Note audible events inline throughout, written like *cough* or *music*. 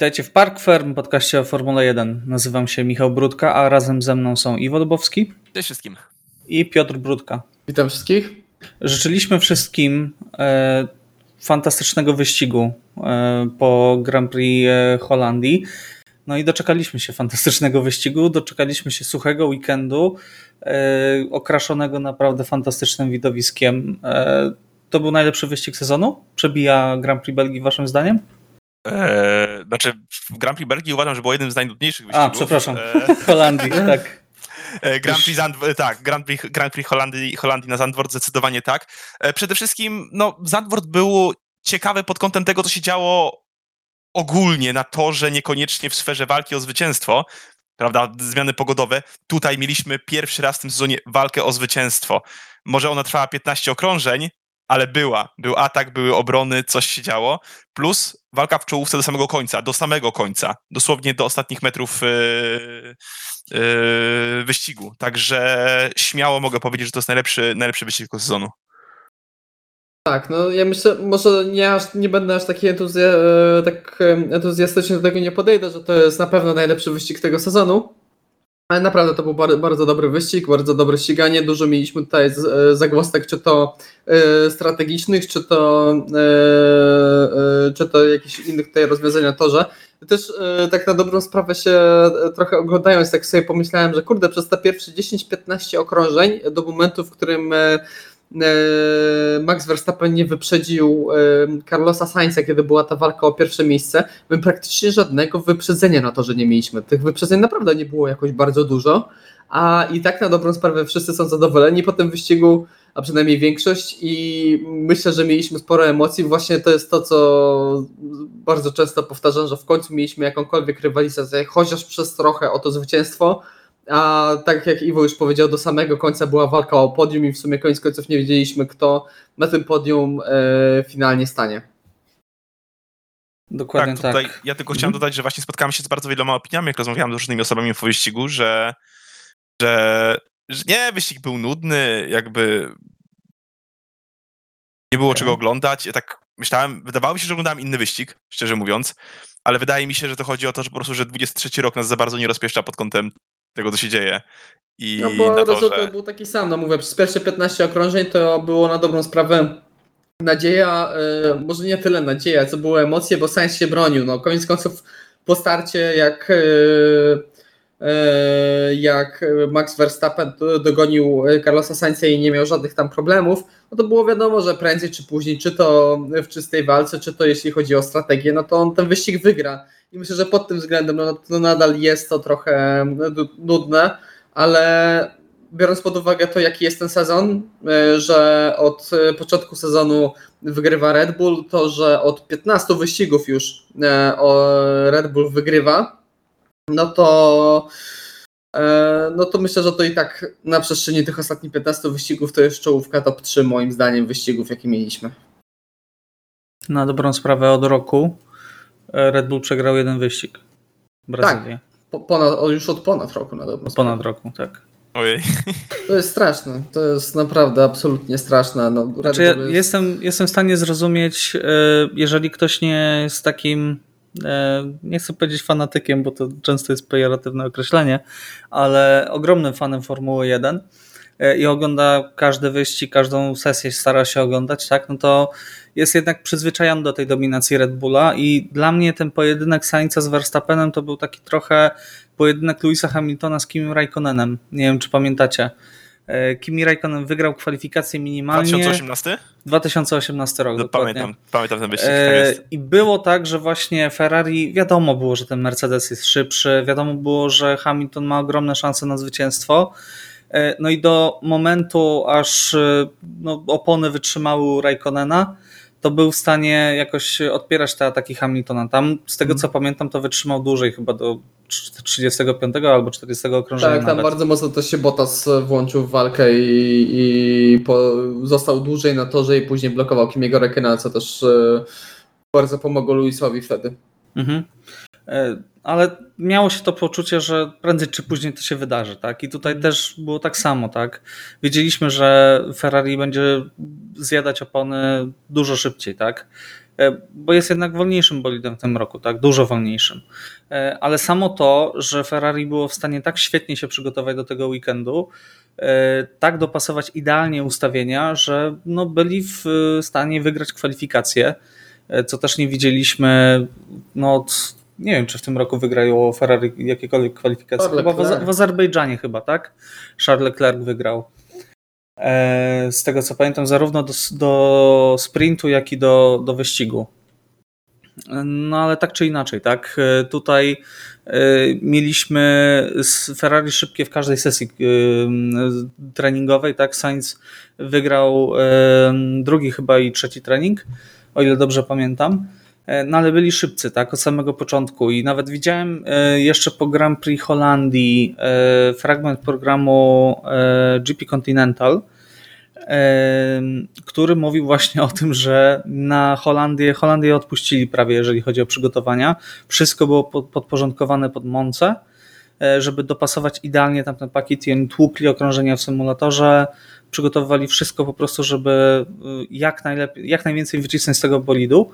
Witajcie w Park Firm, podcaście o Formule 1. Nazywam się Michał Brudka, a razem ze mną są Iwo Lubowski. Cześć wszystkim. I Piotr Brudka. Witam wszystkich. Życzyliśmy wszystkim e, fantastycznego wyścigu e, po Grand Prix e, Holandii. No i doczekaliśmy się fantastycznego wyścigu, doczekaliśmy się suchego weekendu, e, okraszonego naprawdę fantastycznym widowiskiem. E, to był najlepszy wyścig sezonu? Przebija Grand Prix Belgii waszym zdaniem? Eee, znaczy, w Grand Prix Belgii uważam, że było jednym z najnudniejszych wyścigów. A, przepraszam. *laughs* Eee, Holandii, tak. E, Grand Prix, tak, Grand Prix, Grand Prix Holandii, Holandii na Zandvoort zdecydowanie tak. E, przede wszystkim, no, Zandvoort był ciekawy pod kątem tego, co się działo ogólnie na torze, niekoniecznie w sferze walki o zwycięstwo, prawda, zmiany pogodowe. Tutaj mieliśmy pierwszy raz w tym sezonie walkę o zwycięstwo. Może ona trwała 15 okrążeń, ale była. Był atak, były obrony, coś się działo. Plus walka w czołówce do samego końca, do samego końca. Dosłownie do ostatnich metrów yy, yy, wyścigu. Także śmiało mogę powiedzieć, że to jest najlepszy, najlepszy wyścig tego sezonu. Tak, no ja myślę, może nie, aż, nie będę aż taki entuzja, tak entuzjastycznie do tego nie podejdę, że to jest na pewno najlepszy wyścig tego sezonu, ale naprawdę to był bardzo, dobry wyścig, bardzo dobre ściganie. Dużo mieliśmy tutaj e, zagłostek, czy to e, strategicznych, czy to, e, czy to jakichś innych tutaj rozwiązań na torze. Też tak na dobrą sprawę się trochę oglądając, tak sobie pomyślałem, że kurde, przez te pierwsze 10-15 okrążeń do momentu, w którym Max Verstappen nie wyprzedził e, Carlosa Sainza, kiedy była ta walka o pierwsze miejsce, my praktycznie żadnego wyprzedzenia na to, że nie mieliśmy. Tych wyprzedzeń naprawdę nie było jakoś bardzo dużo, a i tak na dobrą sprawę wszyscy są zadowoleni po tym wyścigu, a przynajmniej większość i myślę, że mieliśmy sporo emocji. Właśnie to jest to, co bardzo często powtarzam, że w końcu mieliśmy jakąkolwiek rywalizację, chociaż przez trochę o to zwycięstwo, a tak jak Iwo już powiedział, do samego końca była walka o podium i w sumie koniec końców nie wiedzieliśmy, kto na tym podium e, finalnie stanie. Dokładnie tak. Tutaj tak. Ja tylko chciałem mhm. dodać, że właśnie spotkałem się z bardzo wieloma opiniami, jak rozmawiałem z różnymi osobami po wyścigu, że, że, że nie, wyścig był nudny, jakby nie było czego oglądać. Ja tak myślałem, wydawało mi się, że oglądałem inny wyścig, szczerze mówiąc, ale wydaje mi się, że to chodzi o to, że po prostu, że 23 rok nas za bardzo nie rozpieszcza pod kątem tego, co się dzieje. I no bo na to, że... był taki sam, no mówię, przez pierwsze 15 okrążeń to było na dobrą sprawę nadzieja, yy, może nie tyle nadzieja, co było emocje, bo Sainz się bronił, no koniec końców po starcie jak yy, jak Max Verstappen dogonił Carlosa Sainza i nie miał żadnych tam problemów, no to było wiadomo, że prędzej czy później, czy to w czystej walce, czy to jeśli chodzi o strategię, no to on ten wyścig wygra. I myślę, że pod tym względem no, to nadal jest to trochę nudne, ale biorąc pod uwagę to, jaki jest ten sezon, e, że od początku sezonu wygrywa Red Bull, to że od 15 wyścigów już e, Red Bull wygrywa, no to no to myślę, że to i tak na przestrzeni tych ostatnich 15 wyścigów to jest czołówka top 3 moim zdaniem wyścigów, jakie mieliśmy. Na dobrą sprawę od roku Red Bull przegrał jeden wyścig. Brazylia. Tak, ponad, już od ponad roku na dobrą sprawę. Ponad roku, tak. Ojej. To jest straszne. To jest naprawdę absolutnie straszne. No, znaczy, ja jest... jestem, jestem w stanie zrozumieć, e, jeżeli ktoś nie jest takim e, nie chcę powiedzieć fanatykiem, bo to często jest pejoratywne określenie, ale ogromnym fanem Formuły 1 e, i ogląda każdy wyścig, każdą sesję stara się oglądać, tak, no to jest jednak przyzwyczajony do tej dominacji Red Bulla i dla mnie ten pojedynek Sainza z Verstappenem to był taki trochę pojedynek Louisa Hamiltona z Kimi Raikkonenem. Nie wiem, czy pamiętacie. E, Kimi Raikkonen wygrał kwalifikację minimalnie. 2018? 2018 rok, no, Pamiętam, pamiętam ten wyścig. E, I było tak, że właśnie Ferrari, wiadomo było, że ten Mercedes jest szybszy, wiadomo było, że Hamilton ma ogromne szanse na zwycięstwo. E, no i do momentu, aż no, opony wytrzymały Raikkonena, to był w stanie jakoś odpierać te ataki Hamiltona. Tam, z tego co mhm. pamiętam, to wytrzymał dłużej, chyba do 35 albo 40 okrążenia. Tak, tam nawet. bardzo mocno też się Bottas włączył w walkę i, i po, został dłużej na torze i później blokował Kimiego Rekena, co też e, bardzo pomogło Luisowi wtedy. Mhm. E, ale miało się to poczucie, że prędzej czy później to się wydarzy, tak? I tutaj mhm. też było tak samo, tak? Wiedzieliśmy, że Ferrari będzie zjadać opony dużo szybciej, tak? e, bo jest jednak wolniejszym bolidem w tym roku, tak, dużo wolniejszym. E, ale samo to, że Ferrari było w stanie tak świetnie się przygotować do tego weekendu, tak dopasować idealnie ustawienia, że no byli w stanie wygrać kwalifikacje, co też nie widzieliśmy no, od nie wiem, czy w tym roku wygrają Ferrari jakiekolwiek kwalifikacje. Chyba w, w Azerbejdżanie chyba, tak? Charles Leclerc wygrał. E, z tego co pamiętam, zarówno do, do sprintu, jak i do, do wyścigu. No ale tak czy inaczej, tak? E, tutaj e, mieliśmy Ferrari szybkie w każdej sesji treningowej, tak? Sainz wygrał drugi chyba i trzeci trening, o ile dobrze pamiętam. No ale byli szybcy, tak, od samego początku i nawet widziałem jeszcze po Grand Prix Holandii fragment programu GP Continental, który mówił właśnie o tym, że na Holandię, Holandię odpuścili prawie, jeżeli chodzi o przygotowania. Wszystko było podporządkowane pod Monce, e, żeby dopasować idealnie tamten pakiet i oni tłukli okrążenia w symulatorze, przygotowywali wszystko po prostu, żeby jak, najlepiej, jak najwięcej wycisnąć z tego bolidu.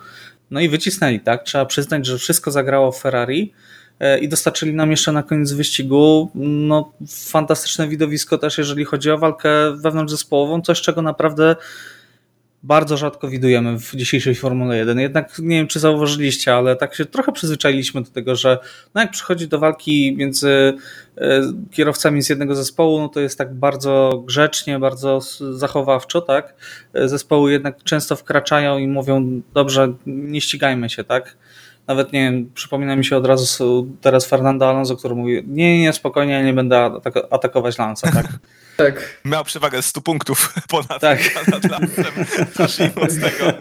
No i wycisnęli, tak? Trzeba przyznać, że wszystko zagrało w Ferrari E, i dostarczyli nam jeszcze na koniec wyścigu no, fantastyczne widowisko też, jeżeli chodzi o walkę wewnątrz zespołową, coś czego naprawdę bardzo rzadko widujemy w dzisiejszej Formule 1. Jednak nie wiem, czy zauważyliście, ale tak się trochę przyzwyczailiśmy do tego, że no jak przychodzi do walki między e, kierowcami z jednego zespołu, no to jest tak bardzo grzecznie, bardzo zachowawczo, tak? E, zespoły jednak często wkraczają i mówią, dobrze, nie ścigajmy się, tak? Nawet nie wiem, przypomina mi się od razu teraz Fernando Alonso, który mówi: Nie, nie, spokojnie, ja nie będę atakować Lansa, tak? *laughs* tak. Miał przewagę 100 punktów *laughs* ponad, tak. ponad Lansem. *laughs* z tego.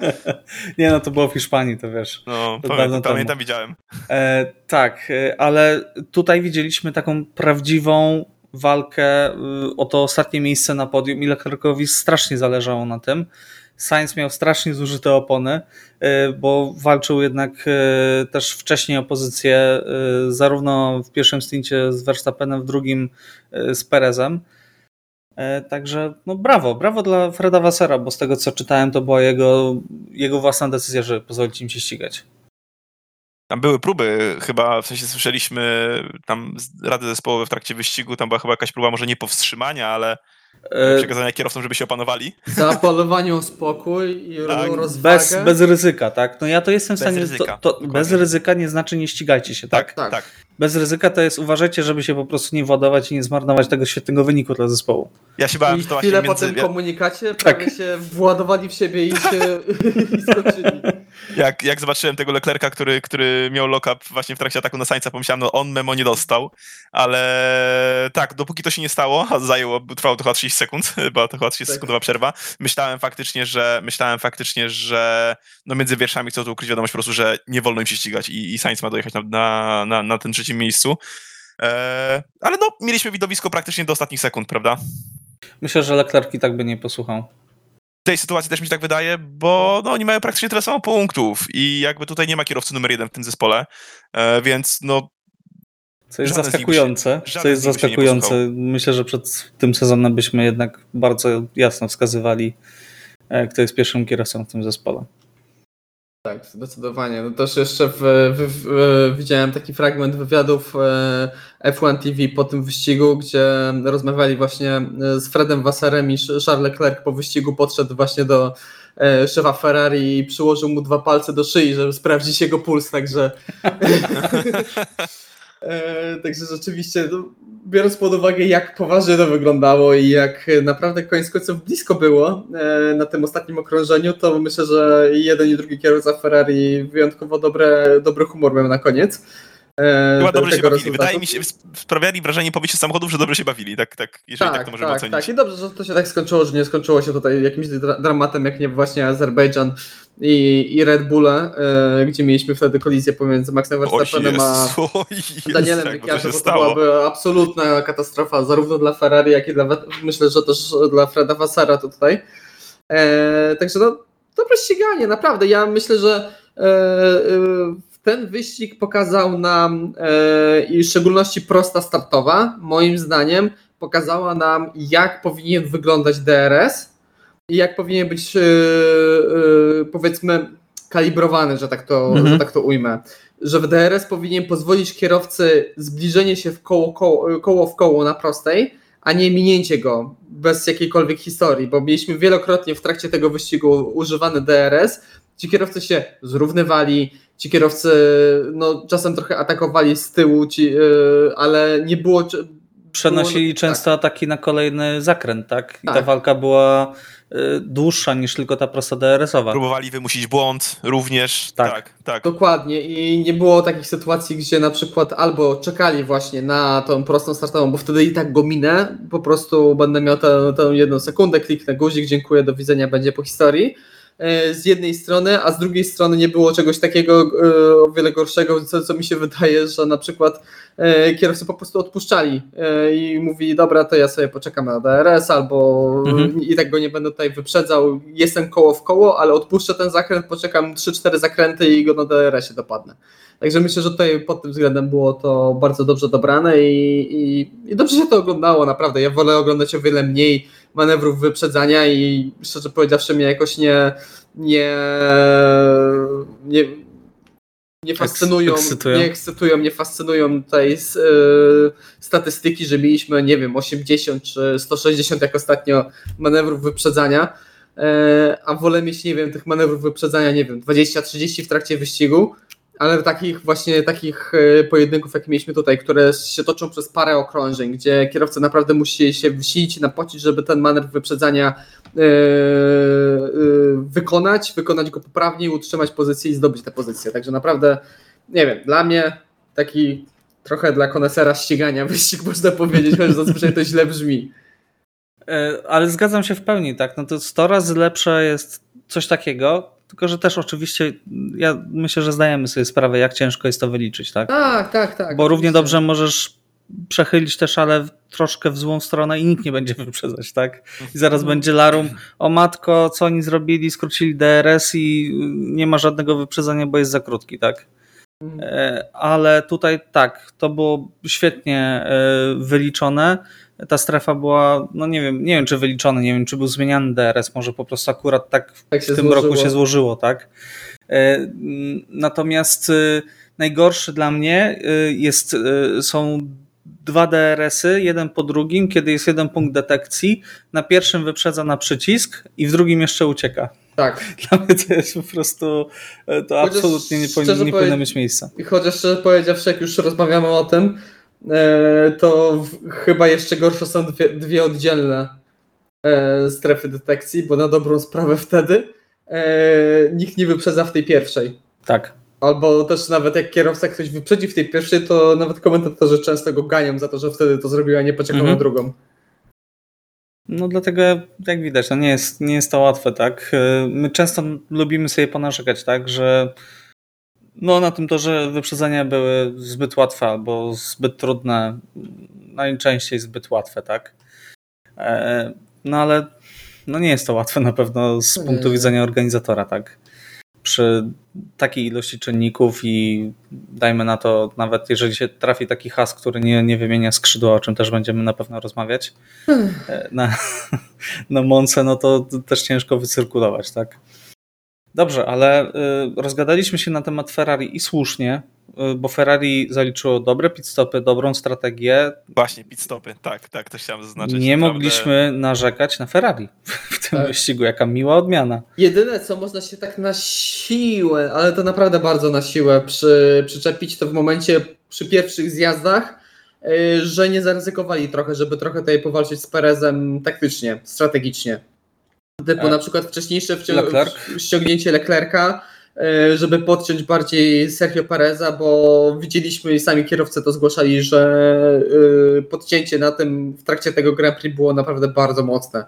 Nie, no to było w Hiszpanii, to wiesz. No, to pamiętam, pamiętam, widziałem. E, tak, e, ale tutaj widzieliśmy taką prawdziwą walkę y, o to ostatnie miejsce na podium i Leclercowi strasznie zależało na tym. Sainz miał strasznie zużyte opony, y, bo walczył jednak y, też wcześniej o pozycję, y, zarówno w pierwszym stincie z Verstappenem, w drugim z Perezem. Także no brawo, brawo dla Freda Wassera, bo z tego co czytałem, to była jego, jego własna decyzja, żeby pozwolić im się ścigać. Tam były próby, chyba w sensie słyszeliśmy tam rady zespołowe w trakcie wyścigu, tam była chyba jakaś próba może nie powstrzymania, ale E, przekazania kierowcom, żeby się opanowali. Zaapelowaniu o spokój i tak. rozwagę. Bez, bez ryzyka, tak? No ja to jestem w stanie... Bez ryzyka, to, to bez ryzyka nie znaczy nie ścigajcie się, tak? Tak, tak. Bez ryzyka to jest uważajcie, żeby się po prostu nie władować i nie zmarnować tego świetnego wyniku dla zespołu. Ja się bałem, I że to chwilę między... po tym komunikacie tak. prawie się władowali w siebie i się *laughs* i skoczyli. Jak, jak zobaczyłem tego Leclerca, który, który miał lock-up właśnie w trakcie ataku na Sańca, pomyślałem, no on memo nie dostał, ale tak, dopóki to się nie stało, a zajęło, trwało to chyba 30 *laughs* sekund, była to chyba 30 tak. sekundowa przerwa, myślałem faktycznie, że myślałem faktycznie, że no między wierszami chcą tu ukryć wiadomość po prostu, że nie wolno im się ścigać i, i Sainz ma dojechać na, na, na, na ten trzecim miejscu. Eee, ale no, mieliśmy widowisko praktycznie do ostatnich sekund, prawda? Myślę, że Leclerc i tak by nie posłuchał. W tej sytuacji też mi się tak wydaje, bo no, oni mają praktycznie tyle samo punktów i jakby tutaj nie ma kierowcy numer jeden w tym zespole, e, więc no co jest zaskakujące. Co jest zaskakujące. Myślę, że przed tym sezonem byśmy jednak bardzo jasno wskazywali, e, kto jest pierwszym kierowcą w tym zespole. Tak, zdecydowanie. No też jeszcze w, w, w, widziałem taki fragment wywiadów e, F1 TV po tym wyścigu, gdzie rozmawiali właśnie e, z Fredem Wasserem i Charles Leclerc po wyścigu podszedł właśnie do e, szefa Ferrari i przyłożył mu dwa palce do szyi, żeby sprawdzić jego puls, także *laughs* także rzeczywiście no, biorąc pod uwagę, jak poważnie to wyglądało i jak naprawdę koniec końców blisko było e, na tym ostatnim okrążeniu, to myślę, że jeden i drugi kierowca Ferrari wyjątkowo dobre, dobry humor miał na koniec. E, Chyba dobrze się bawili. Rezultatu. Wydaje mi się, sprawiali wrażenie po wyjściu samochodów, że dobrze się bawili, tak, tak jeżeli tak, tak to możemy tak, ocenić. Tak, i dobrze, że to się tak skończyło, że nie skończyło się tutaj jakimś dramatem, jak nie właśnie Azerbejdżan i, i Red Bull, e, gdzie mieliśmy wtedy kolizję pomiędzy Maxem Verstappenem a Danielem Ricciardo, bo to byłaby absolutna katastrofa, zarówno dla Ferrari, jak i dla, myślę, że też dla Freda Vassara tutaj. E, także no, dobre ściganie, naprawdę. Ja myślę, że e, e ten wyścig pokazał nam, e, i w szczególności prosta startowa, moim zdaniem, pokazała nam, jak powinien wyglądać DRS i jak powinien być, e, e, powiedzmy, skalibrowany, że tak to, Mhm. że tak to ujmę. Że w DRS powinien pozwolić kierowcy zbliżenie się w koło, koło, koło w koło na prostej, a nie minięcie go bez jakiejkolwiek historii, bo mieliśmy wielokrotnie w trakcie tego wyścigu używany DRS. Ci kierowcy się zrównywali, ci kierowcy no, czasem trochę atakowali z tyłu, ci, yy, ale nie było. Przenosili było- często ataki na kolejny zakręt, tak? I ta Tak. walka była dłuższa niż tylko ta prosta DRS-owa. Próbowali wymusić błąd również. Tak. Tak, tak. Dokładnie i nie było takich sytuacji, gdzie na przykład albo czekali właśnie na tą prostą startową, bo wtedy i tak go minę, po prostu będę miał tę, tę jedną sekundę, kliknę guzik, dziękuję, do widzenia, będzie po historii. E, Z jednej strony, a z drugiej strony nie było czegoś takiego e, o wiele gorszego, co, co mi się *laughs* wydaje, że na przykład e, kierowcy po prostu odpuszczali i mówi, dobra, to ja sobie poczekam na DRS, albo Mhm. i tak go nie będę tutaj wyprzedzał, jestem koło w koło, ale odpuszczę ten zakręt, poczekam 3-4 zakręty i go na DRS-ie dopadnę. Także myślę, że tutaj pod tym względem było to bardzo dobrze dobrane i, i, i dobrze się to oglądało, naprawdę. Ja wolę oglądać o wiele mniej manewrów wyprzedzania i szczerze powiedziawszy mnie jakoś nie nie, nie, nie fascynują, ekscytują. nie ekscytują, nie fascynują tutaj e, statystyki, że mieliśmy, nie wiem, 80 czy 160 jak ostatnio manewrów wyprzedzania, e, a wolę mieć, nie wiem, tych manewrów wyprzedzania, nie wiem, 20-30 w trakcie wyścigu, ale takich właśnie takich e, pojedynków, jakie mieliśmy tutaj, które się toczą przez parę okrążeń, gdzie kierowca naprawdę musi się wsilić i napocić, żeby ten manewr wyprzedzania e, e, wykonać, wykonać go poprawnie, utrzymać pozycję i zdobyć tę pozycję. Także naprawdę, nie wiem, dla mnie taki trochę dla konesera ścigania *laughs* wyścig można powiedzieć, chociaż zazwyczaj to źle brzmi. Ale zgadzam się w pełni, tak. No to 100 razy lepsze jest coś takiego, tylko że też oczywiście ja myślę, że zdajemy sobie sprawę, jak ciężko jest to wyliczyć, tak? Tak, tak, tak. Bo równie dobrze możesz przechylić ale w- troszkę w złą stronę i nikt nie będzie *laughs* wyprzedzać, tak? I zaraz będzie larum, o matko, co oni zrobili, skrócili DRS i y, nie ma żadnego wyprzedzenia, bo jest za krótki, tak? E, Ale tutaj tak, to było świetnie e, wyliczone. Ta strefa była, no nie wiem, nie wiem czy wyliczone, nie wiem czy był zmieniany DRS, może po prostu akurat tak Tak w się tym złożyło. roku się złożyło, tak? E, Natomiast y, najgorszy dla mnie y, jest, są dwa DRS-y, jeden po drugim, kiedy jest jeden punkt detekcji. Na pierwszym wyprzedza na przycisk i w drugim jeszcze ucieka. Tak. *laughs* Dla mnie to jest po prostu, e, to Chociaż absolutnie nie, powinno, nie powinno mieć miejsca. I chociaż szczerze powiedziawszy, jak już rozmawiamy o tym, e, to w, chyba jeszcze gorsze są dwie, dwie oddzielne e, strefy detekcji, bo na dobrą sprawę wtedy e, nikt nie wyprzedza w tej pierwszej. Tak. Albo też nawet jak kierowca ktoś wyprzedzi w tej pierwszej, to nawet komentatorzy często go ganią za to, że wtedy to zrobił, a nie poczekał Mhm. na drugą. No dlatego, jak widać, no nie, jest, nie jest to łatwe, tak? E, My często lubimy sobie ponarzekać, tak, że no na tym to, że wyprzedzenia były zbyt łatwe albo zbyt trudne, najczęściej zbyt łatwe, tak? E, No ale no nie jest to łatwe na pewno z Nie. punktu widzenia organizatora, tak? Przy takiej ilości czynników i dajmy na to, nawet jeżeli się trafi taki has, który nie, nie wymienia skrzydła, o czym też będziemy na pewno rozmawiać, e, na, *laughs* na Monce, no to też ciężko wycyrkulować, tak? Dobrze, ale y, rozgadaliśmy się na temat Ferrari i słusznie, y, bo Ferrari zaliczyło dobre pitstopy, dobrą strategię. Właśnie, pit stopy. Tak, tak, to chciałem zaznaczyć. Nie naprawdę. mogliśmy narzekać na Ferrari w tym Tak. wyścigu. Jaka miła odmiana. Jedyne co można się tak na siłę, ale to naprawdę bardzo na siłę przy, przyczepić to w momencie przy pierwszych zjazdach, yy, że nie zaryzykowali trochę, żeby trochę tutaj powalczyć z Perezem taktycznie, strategicznie. Typu E, na przykład wcześniejsze ściągnięcie Leclerca, yy, żeby podciąć bardziej Sergio Pereza, bo widzieliśmy i sami kierowcy to zgłaszali, że yy, podcięcie na tym w trakcie tego Grand Prix było naprawdę bardzo mocne.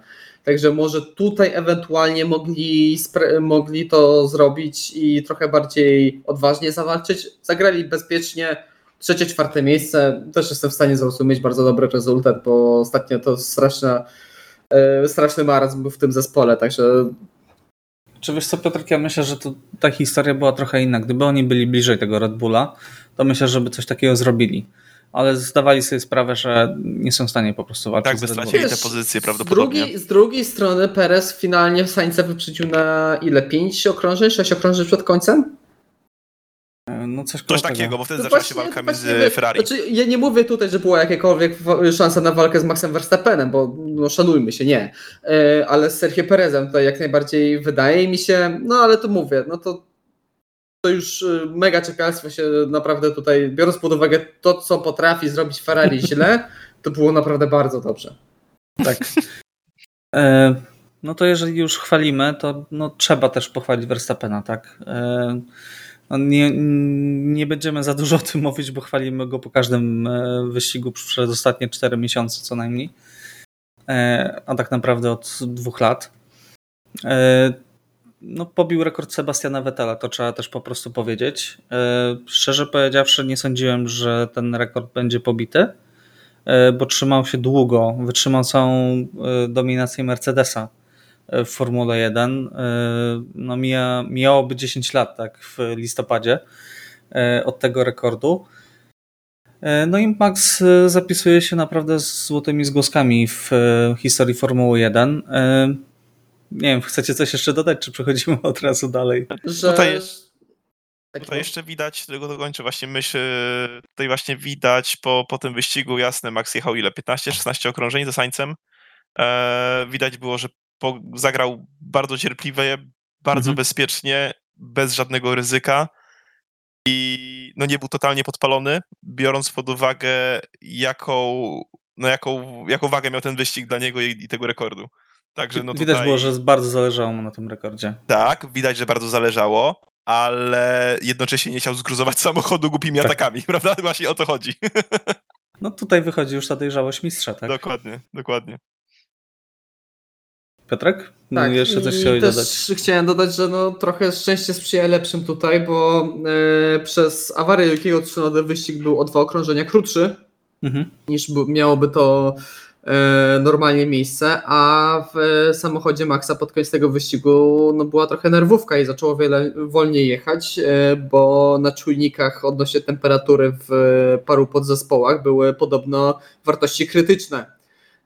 Także może tutaj ewentualnie mogli, mogli to zrobić i trochę bardziej odważnie zawalczyć. Zagrali bezpiecznie. Trzecie, czwarte miejsce. Też jestem w stanie zrozumieć bardzo dobry rezultat, bo ostatnio to straszna, e, straszny marazm był w tym zespole. Także Czy wiesz co, Piotrek, ja myślę, że to, ta historia była trochę inna. Gdyby oni byli bliżej tego Red Bulla, to myślę, żeby coś takiego zrobili. ale zdawali sobie sprawę, że nie są w stanie po prostu walczyć Tak, z by Red Bullem. stracili te pozycje Z prawdopodobnie. drugiej, z drugiej strony Perez finalnie Sainza wyprzedził na ile? 5 okrążeń, 6 okrążeń przed końcem? No coś, Coś takiego, bo wtedy To zaczęła się właśnie- walka właśnie między wie- Ferrari. Znaczy, ja nie mówię tutaj, że była jakakolwiek wa- szansa na walkę z Maxem Verstappenem, bo no, szanujmy się, nie. E, ale z Sergio Perezem to jak najbardziej wydaje mi się, no ale to mówię, no to, to już e, mega czepialstwo się naprawdę tutaj, biorąc pod uwagę to, co potrafi zrobić Ferrari źle, *laughs* to było naprawdę bardzo dobrze. Tak. E, no to jeżeli już chwalimy, to no, trzeba też pochwalić Verstappena, tak? E, no nie, nie będziemy za dużo o tym mówić, bo chwalimy go po każdym e, wyścigu przez ostatnie 4 miesiące co najmniej. E, a tak naprawdę od dwóch lat. E, no, pobił rekord Sebastiana Vettela, to trzeba też po prostu powiedzieć. Szczerze powiedziawszy, nie sądziłem, że ten rekord będzie pobity bo trzymał się długo, wytrzymał całą dominację Mercedesa w Formule 1. E, No mija, mijałoby 10 lat tak, w listopadzie e, od tego rekordu. E, No i Max e, zapisuje się naprawdę z złotymi zgłoskami w e, historii Formuły 1. E, Nie wiem, chcecie coś jeszcze dodać, czy przechodzimy *laughs* od razu dalej? Że... Tutaj jest- Tak, Tutaj jeszcze widać, tego dokończę właśnie myśl, e, tutaj właśnie widać po, po tym wyścigu, jasne, Max jechał ile, 15-16 okrążeń za Sańcem. E, widać było, że po, zagrał bardzo cierpliwie, bardzo Mhm. bezpiecznie, bez żadnego ryzyka i no nie był totalnie podpalony, biorąc pod uwagę jaką, no jaką, jaką wagę miał ten wyścig dla niego i, i tego rekordu. Także no Widać tutaj... było, że bardzo zależało mu na tym rekordzie. Tak, widać, że bardzo zależało, ale jednocześnie nie chciał zgruzować samochodu głupimi Tak. atakami, *laughs* prawda? Właśnie o to chodzi. *laughs* No tutaj wychodzi już ta dojrzałość mistrza, tak? dokładnie, dokładnie. Piotrek? Tak, Jeszcze coś chciałeś też dodać? chciałem dodać, że no, trochę szczęście sprzyja lepszym tutaj, bo e, przez awarię Yukiego Tsunoda wyścig był o dwa okrążenia krótszy Mhm. niż miałoby to e, normalnie miejsce, a w e, samochodzie Maxa pod koniec tego wyścigu no, była trochę nerwówka i zaczęło wiele wolniej jechać, bo na czujnikach odnośnie temperatury w paru podzespołach były podobno wartości krytyczne.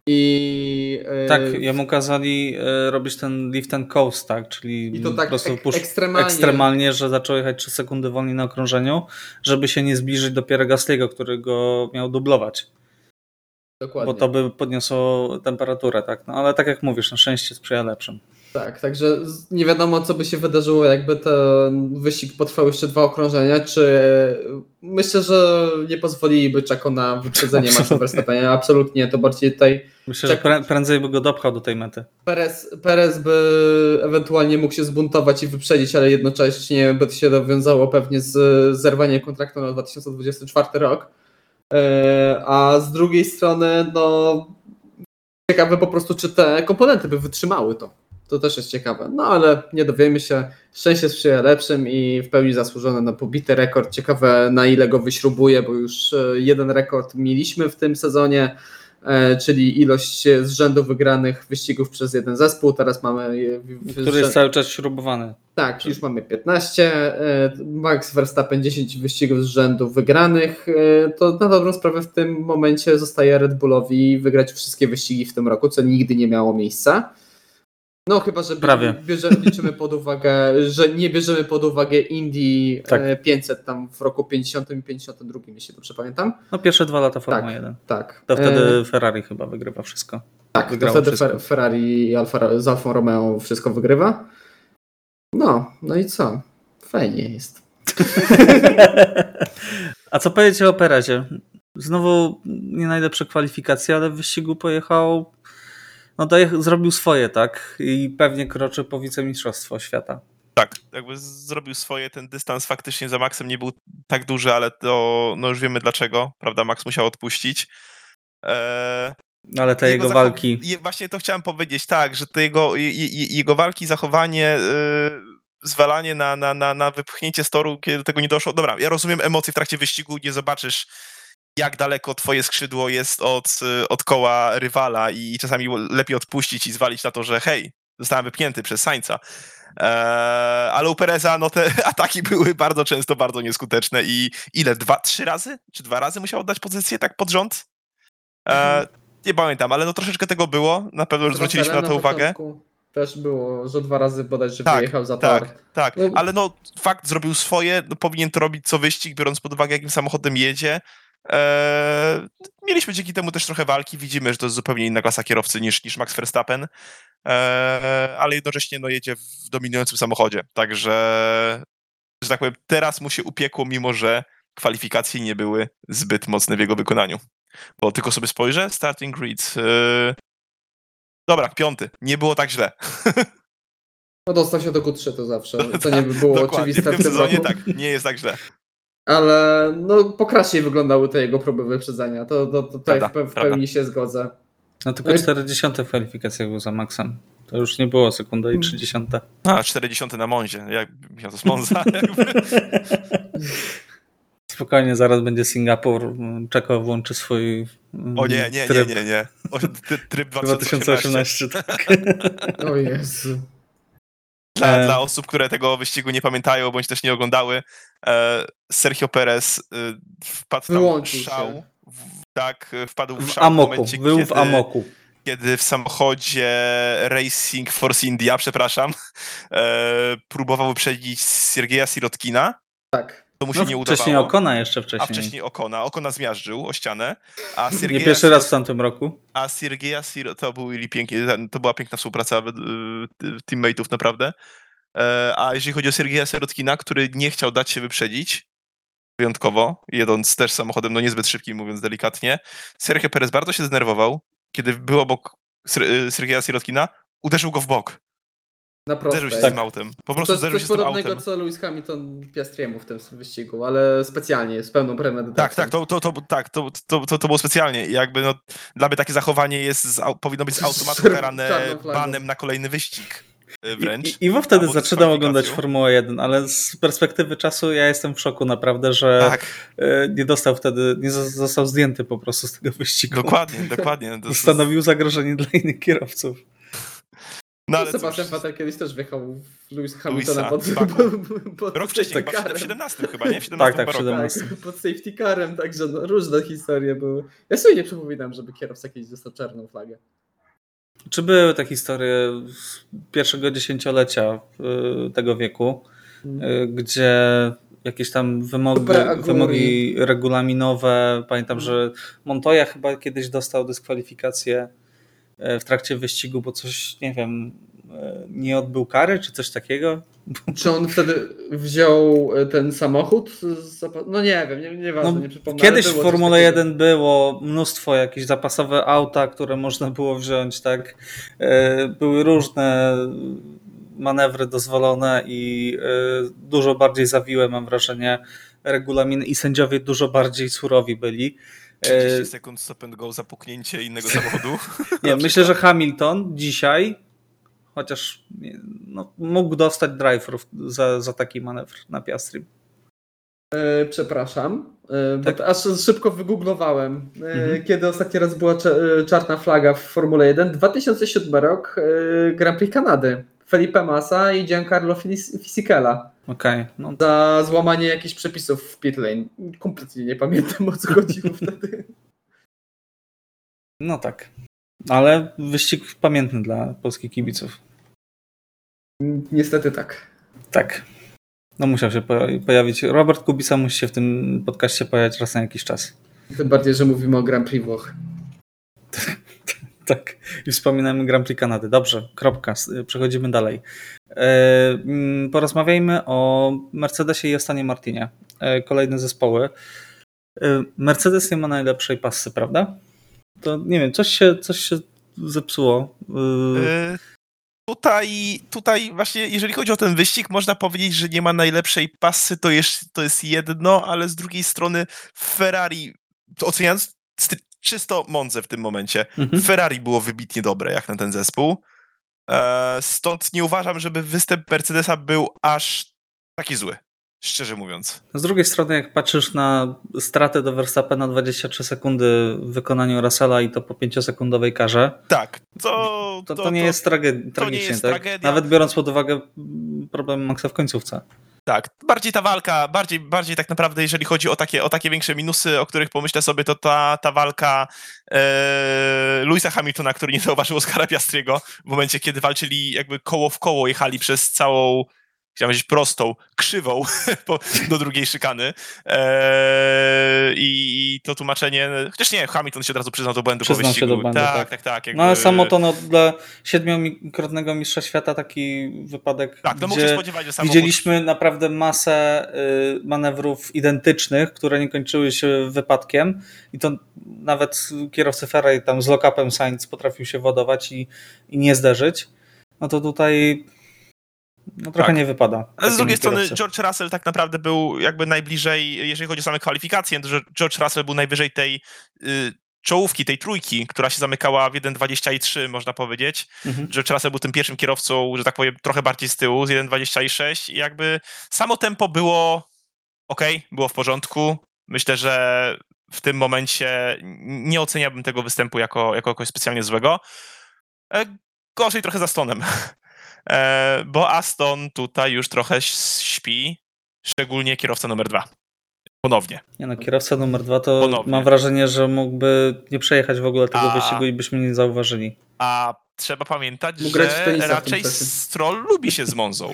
I, e, Tak, jemu kazali e, robić ten lift and coast, tak? Czyli I to tak po prostu ek- ekstremalnie. ekstremalnie, że zaczął jechać 3 sekundy wolniej na okrążeniu, żeby się nie zbliżyć do Pierre Gasly'ego, który go miał dublować, Dokładnie. bo to by podniosło temperaturę, tak? No ale tak jak mówisz, na szczęście sprzyja lepszym. Tak, także nie wiadomo, co by się wydarzyło, jakby ten wyścig potrwał jeszcze dwa okrążenia, czy myślę, że nie pozwoliliby Czako na wyprzedzenie Maxa Absolutnie. Verstappena, absolutnie, to bardziej tutaj Myślę, że Czek- prę- prędzej by go dopchał do tej mety. Perez, Perez by ewentualnie mógł się zbuntować i wyprzedzić, ale jednocześnie by to się dowiązało pewnie z zerwaniem kontraktu na 2024 rok. E, A z drugiej strony, no ciekawe po prostu, czy te komponenty by wytrzymały to. To też jest ciekawe. No ale nie dowiemy się. Szczęście sprzyja lepszym i w pełni zasłużone na pobity rekord. Ciekawe na ile go wyśrubuje, bo już e, jeden rekord mieliśmy w tym sezonie, e, czyli ilość z rzędu wygranych wyścigów przez jeden zespół. Teraz mamy Który jest cały czas śrubowany. tak, już mamy 15. e, Max Verstappen 10 wyścigów z rzędu wygranych. e, To na dobrą sprawę w tym momencie zostaje Red Bullowi wygrać wszystkie wyścigi w tym roku, co nigdy nie miało miejsca. No chyba, że Prawie. Bierze, liczymy pod uwagę, że nie bierzemy pod uwagę Indy Tak. e, 500 tam w roku 50 i 52, jeśli dobrze pamiętam. No pierwsze dwa lata Formuły Tak. 1. Tak. To wtedy E, Ferrari chyba wygrywa wszystko. Tak, to wtedy wszystko. Fer- Ferrari i Alfa, z Alfa Romeo wszystko wygrywa. No, no i co? Fajnie jest. *laughs* A co powiedzieć o Perezie? Znowu nie najlepsze kwalifikacje, ale w wyścigu pojechał, no doje, zrobił swoje, tak? I pewnie kroczy po wicemistrzostwo świata. Tak, jakby zrobił swoje, ten dystans faktycznie za Maxem nie był tak duży, ale to no już wiemy dlaczego, prawda, Max musiał odpuścić. Eee, Ale te jego zachow- walki. Właśnie to chciałem powiedzieć, tak, że te jego, je- je- jego walki, zachowanie, yy, zwalanie na, na, na, na wypchnięcie z toru, kiedy do tego nie doszło. Dobra, ja rozumiem emocje w trakcie wyścigu, nie zobaczysz jak daleko twoje skrzydło jest od, y, od koła rywala i czasami lepiej odpuścić i zwalić na to, że hej, zostałem wypchnięty przez Sańca. E, ale u Pereza no te *laughs* ataki były bardzo często bardzo nieskuteczne i ile? Dwa, trzy razy? Czy dwa razy musiał oddać pozycję tak pod rząd? E, Mhm. nie pamiętam, ale no troszeczkę tego było. Na pewno już zwróciliśmy na to uwagę. początku Też było, że dwa razy bodaj, że Tak, wyjechał za tor. Tak, tak, No- ale no fakt zrobił swoje, no, powinien to robić co wyścig, biorąc pod uwagę jakim samochodem jedzie. Eee, mieliśmy dzięki temu też trochę walki, widzimy, że to jest zupełnie inna klasa kierowcy niż, niż Max Verstappen, eee, ale jednocześnie no, jedzie w dominującym samochodzie, także, że tak powiem, teraz mu się upiekło, mimo że kwalifikacje nie były zbyt mocne w jego wykonaniu. Bo tylko sobie spojrzę, starting grid. Eee, dobra, piąty, nie było tak źle. No *laughs* dostał się do Q3 to zawsze, co nie by było *laughs* oczywiste w tym w tym sezonie roku. tak, nie jest tak źle. Ale no pokraczniej wyglądały te jego próby wyprzedzenia. To, to, to tutaj Prawda, w, pe- w prawda. pełni się zgodzę. No tylko No i- 40 w kwalifikacjach był za Maxem. To już nie było sekunda Hmm. i 30. A, 40 na Monzie, jak miał to z Monza. *laughs* *laughs* Spokojnie, zaraz będzie Singapur. Czeko włączy swój mm, O nie, nie, nie, tryb nie, nie. O, ty- Tryb *laughs* 2018. 2018. Tak. O Jezu. Dla, E. dla osób, które tego wyścigu nie pamiętają, bądź też nie oglądały, e, Sergio Perez e, wpadł tam w szał. W, tak, wpadł w W szał w amoku, momencie, był w kiedy, amoku. kiedy w samochodzie Racing Force India, przepraszam, e, próbował wyprzedzić Siergieja Sirotkina. Tak. To mu się No, nie udawało. wcześniej Okona jeszcze A wcześniej. wcześniej Okona. Okona zmiażdżył o ścianę. A Nie Siergieja pierwszy raz w tamtym roku. A Siergieja Sir to, pięknie, to była piękna współpraca teammateów naprawdę. E, A jeżeli chodzi o Siergieja Sirotkina, który nie chciał dać się wyprzedzić, wyjątkowo, jedąc też samochodem no niezbyt szybkim, mówiąc delikatnie, Sergio Perez bardzo się zdenerwował, kiedy był obok y, Siergieja Sirotkina, uderzył go w bok. Na Uderzył się prostej. z tym autem. Po To prostu jest zderzył coś się z tym podobnego autem. co Lewis Hamilton Piastriemu w tym wyścigu, ale specjalnie, z pełną premedytacją. Tak, tak, to, to, to, tak to, to, to, to było specjalnie. Jakby no, dla mnie takie zachowanie jest z, powinno być z *laughs* automatu karane banem na kolejny wyścig. y, Wręcz. I, Iwo wtedy zaczynał oglądać. Formułę 1, ale z perspektywy czasu ja jestem w szoku naprawdę, że Tak, e, nie dostał wtedy, nie zo- został zdjęty po prostu z tego wyścigu. dokładnie, *laughs* dokładnie. To Stanowił zagrożenie dla innych kierowców. No ale Sebastian cóż, Vettel kiedyś też wjechał w Lewis Hamiltona Luisa, pod, tak. pod, pod rok wcześniej, safety chyba w carem. 17 chyba, nie? W 17 Tak, tak, chyba w roku. 17. Tak, pod safety carem, także no, różne historie były. Ja sobie nie przypominam, żeby kierowca kiedyś dostał czarną flagę. Czy były te historie z pierwszego dziesięciolecia y, tego wieku, y, gdzie jakieś tam wymogi, wymogi regulaminowe, pamiętam, że Montoya chyba kiedyś dostał dyskwalifikację w trakcie wyścigu, bo coś, nie wiem, e, nie odbył kary, czy coś takiego? Czy on wtedy wziął e, ten samochód? No nie wiem, nie, nieważne, No, nie przypomnę. Kiedyś w Formule takiego. 1 było mnóstwo jakieś zapasowe auta, które można było wziąć, tak. E, Były różne manewry dozwolone i e, dużo bardziej zawiłe, mam wrażenie, regulaminy i sędziowie dużo bardziej surowi byli. E, 30 sekund stop and go, zapuknięcie innego samochodu. *laughs* Nie, myślę, że Hamilton dzisiaj, chociaż no, mógł dostać drive za, za taki manewr na Piastri. E, przepraszam, e, bo Tak. aż szybko wygooglowałem, e, Mhm. kiedy ostatni raz była e, czarna flaga w Formule 1. 2007 rok, e, Grand Prix Kanady. Felipe Massa i Giancarlo Fis- Fisichella Okej, no za złamanie jakichś przepisów w pit lane. Kompletnie nie pamiętam o co chodziło *laughs* wtedy. No tak. Ale wyścig pamiętny dla polskich kibiców. Niestety tak. Tak. No musiał się po- pojawić. Robert Kubica musi się w tym podcaście pojawiać raz na jakiś czas. Tym bardziej, że mówimy o Grand Prix Włoch. *laughs* Tak. I wspominamy Grand Prix Kanady. Dobrze, kropka. Przechodzimy dalej. E, mm, porozmawiajmy o Mercedesie i Ostanie Martinie. E, kolejne zespoły. E, Mercedes nie ma najlepszej pasy, prawda? To nie wiem, coś się, coś się zepsuło. Tutaj, tutaj właśnie, jeżeli chodzi o ten wyścig, można powiedzieć, że nie ma najlepszej pasy, to jest, to jest jedno, ale z drugiej strony Ferrari, oceniając czysto Monzę w tym momencie, mhm. Ferrari było wybitnie dobre jak na ten zespół. E, Stąd nie uważam, żeby występ Mercedesa był aż taki zły. szczerze mówiąc. Z drugiej strony, jak patrzysz na stratę do Verstappena 23 sekundy w wykonaniu Russella i to po 5-sekundowej karze, Tak, to, to, to, nie jest trage- tragicznie. jest tak? tragedia. Nawet biorąc pod uwagę problem Maxa w końcówce. Tak, bardziej ta walka, bardziej, bardziej tak naprawdę, jeżeli chodzi o takie, o takie większe minusy, o których pomyślę sobie, to ta, ta walka e, Louisa Hamiltona, który nie zauważył Oskara Piastriego w momencie, kiedy walczyli jakby koło w koło, jechali przez całą chciałem powiedzieć prostą, krzywą *laughs* do drugiej szykany. Eee, i, to tłumaczenie, chociaż nie, Hamilton się od razu przyznał do błędu Przyznał po wyścigu. się do błędu, tak, tak. tak, tak. jakby- No ale samo to no, dla siedmiokrotnego mistrza świata taki wypadek, Tak, no gdzie spodziewać, że samochód... widzieliśmy naprawdę masę y, manewrów identycznych, które nie kończyły się wypadkiem i to nawet kierowcy Ferrari tam z lock-upem Sainz potrafił się wodować i, i nie zderzyć. No to tutaj no trochę Tak. nie wypada. Z drugiej strony kierowcy. George Russell tak naprawdę był jakby najbliżej, jeżeli chodzi o same kwalifikacje, George Russell był najwyżej tej y, czołówki, tej trójki, która się zamykała w 1.23, można powiedzieć. Mhm. George Russell był tym pierwszym kierowcą, że tak powiem, trochę bardziej z tyłu, z 1.26 i jakby samo tempo było ok, było w porządku. Myślę, że w tym momencie nie oceniałbym tego występu jako, jako kogoś specjalnie złego. E, Gorzej trochę za Astonem. *laughs* E, bo Aston tutaj już trochę śpi, szczególnie kierowca numer dwa. Ponownie. Nie no, kierowca numer dwa to Ponownie. mam wrażenie, że mógłby nie przejechać w ogóle tego A. wyścigu i byśmy nie zauważyli. A trzeba pamiętać, Mógł że raczej. Stroll lubi się z Monzą.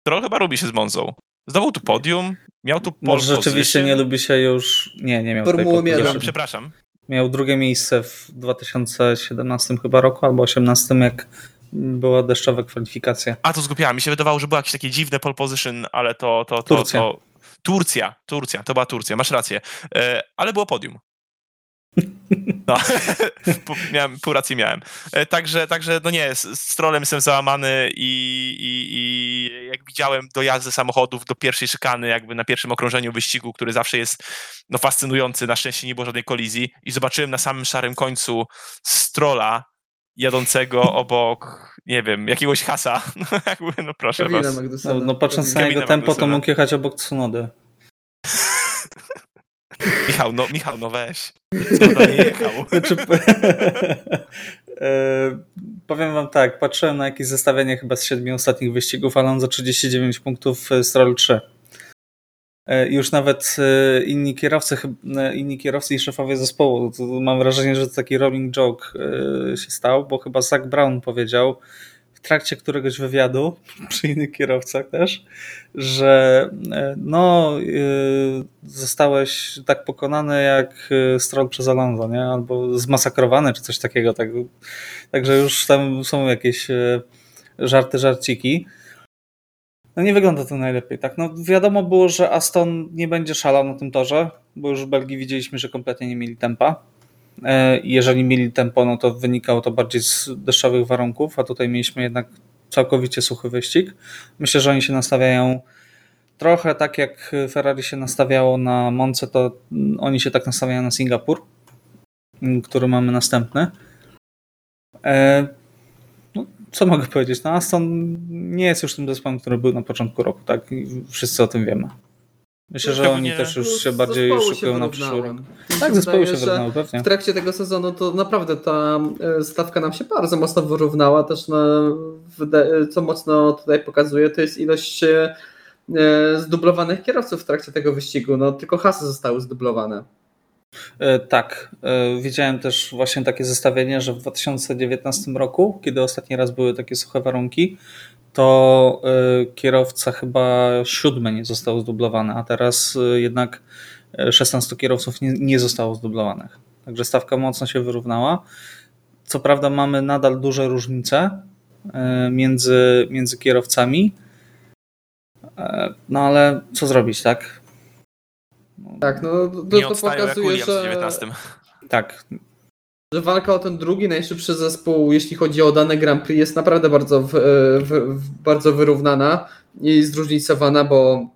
Stroll chyba lubi się z Monzą. Zdobył tu podium, miał tu pole Może rzeczywiście nie lubi się już. Nie, nie miał Formuły tej. Przepraszam. Miał drugie miejsce w 2017 chyba roku albo 2018, jak była deszczowa kwalifikacja. A, to zgubiałem. Mi się wydawało, że było jakieś takie dziwne pole position, ale to... to, to Turcja. To... Turcja, Turcja, to była Turcja, masz rację. E, ale było podium. No, *laughs* miałem, pół racji miałem. E, Także, także no nie, z, z trolem jestem załamany i, i, i jak widziałem dojazdy samochodów do pierwszej szykany, jakby na pierwszym okrążeniu wyścigu, który zawsze jest no, fascynujący, na szczęście nie było żadnej kolizji i zobaczyłem na samym szarym końcu strola jadącego obok, nie wiem, jakiegoś hasa. No, *laughs* jakby, no proszę Kevina was. No, no patrząc na Kevina jego tempo, to mógł jechać obok Tsunody. *laughs* Michał, no, Michał, no weź. *laughs* Nie jechał? Znaczy, e, powiem wam tak, patrzyłem na jakieś zestawienie chyba z siedmiu ostatnich wyścigów, ale on za 39 punktów e, Stroll 3. E, Już nawet e, inni kierowcy, e, inni kierowcy i szefowie zespołu, to mam wrażenie, że to taki rolling joke się stał, bo chyba Zach Brown powiedział w trakcie któregoś wywiadu, *laughs* przy innych kierowcach też, że no zostałeś tak pokonany jak Stroll przez Alonso, nie? Albo zmasakrowany, czy coś takiego. Tak, także już tam są jakieś żarty, żarciki. No nie wygląda to najlepiej, tak? No wiadomo było, że Aston nie będzie szalał na tym torze, bo już w Belgii widzieliśmy, że kompletnie nie mieli tempa. E, Jeżeli mieli tempo, no to wynikało to bardziej z deszczowych warunków, a tutaj mieliśmy jednak całkowicie suchy wyścig. Myślę, że oni się nastawiają trochę tak jak Ferrari się nastawiało na Monce, to oni się tak nastawiają na Singapur, który mamy następny. E, co mogę powiedzieć? No Aston nie jest już tym zespołem, który był na początku roku, tak? I wszyscy o tym wiemy. Myślę, że oni też już No, się bardziej się szykują na przyszły rok. Tak, Mi zespołu się że wyrównały, pewnie. W trakcie tego sezonu to naprawdę ta e, stawka nam się bardzo mocno wyrównała. Też no, wyda- co mocno tutaj pokazuje, to jest ilość e, e, zdublowanych kierowców w trakcie tego wyścigu. No, tylko hasy zostały zdublowane. E, Tak, e, widziałem też właśnie takie zestawienie, że w 2019 roku, kiedy ostatni raz były takie suche warunki, to e, kierowca chyba siódmy nie został zdublowany, a teraz jednak e, 16 kierowców nie, zostało zdublowanych. Także stawka mocno się wyrównała. Co prawda mamy nadal duże różnice między, między kierowcami, no ale co zrobić, tak? Tak, no to, Nie to pokazuje, w że, 19. Tak, że walka o ten drugi najszybszy zespół, jeśli chodzi o dane Grand Prix, jest naprawdę bardzo, w, w, w, bardzo wyrównana i zróżnicowana, bo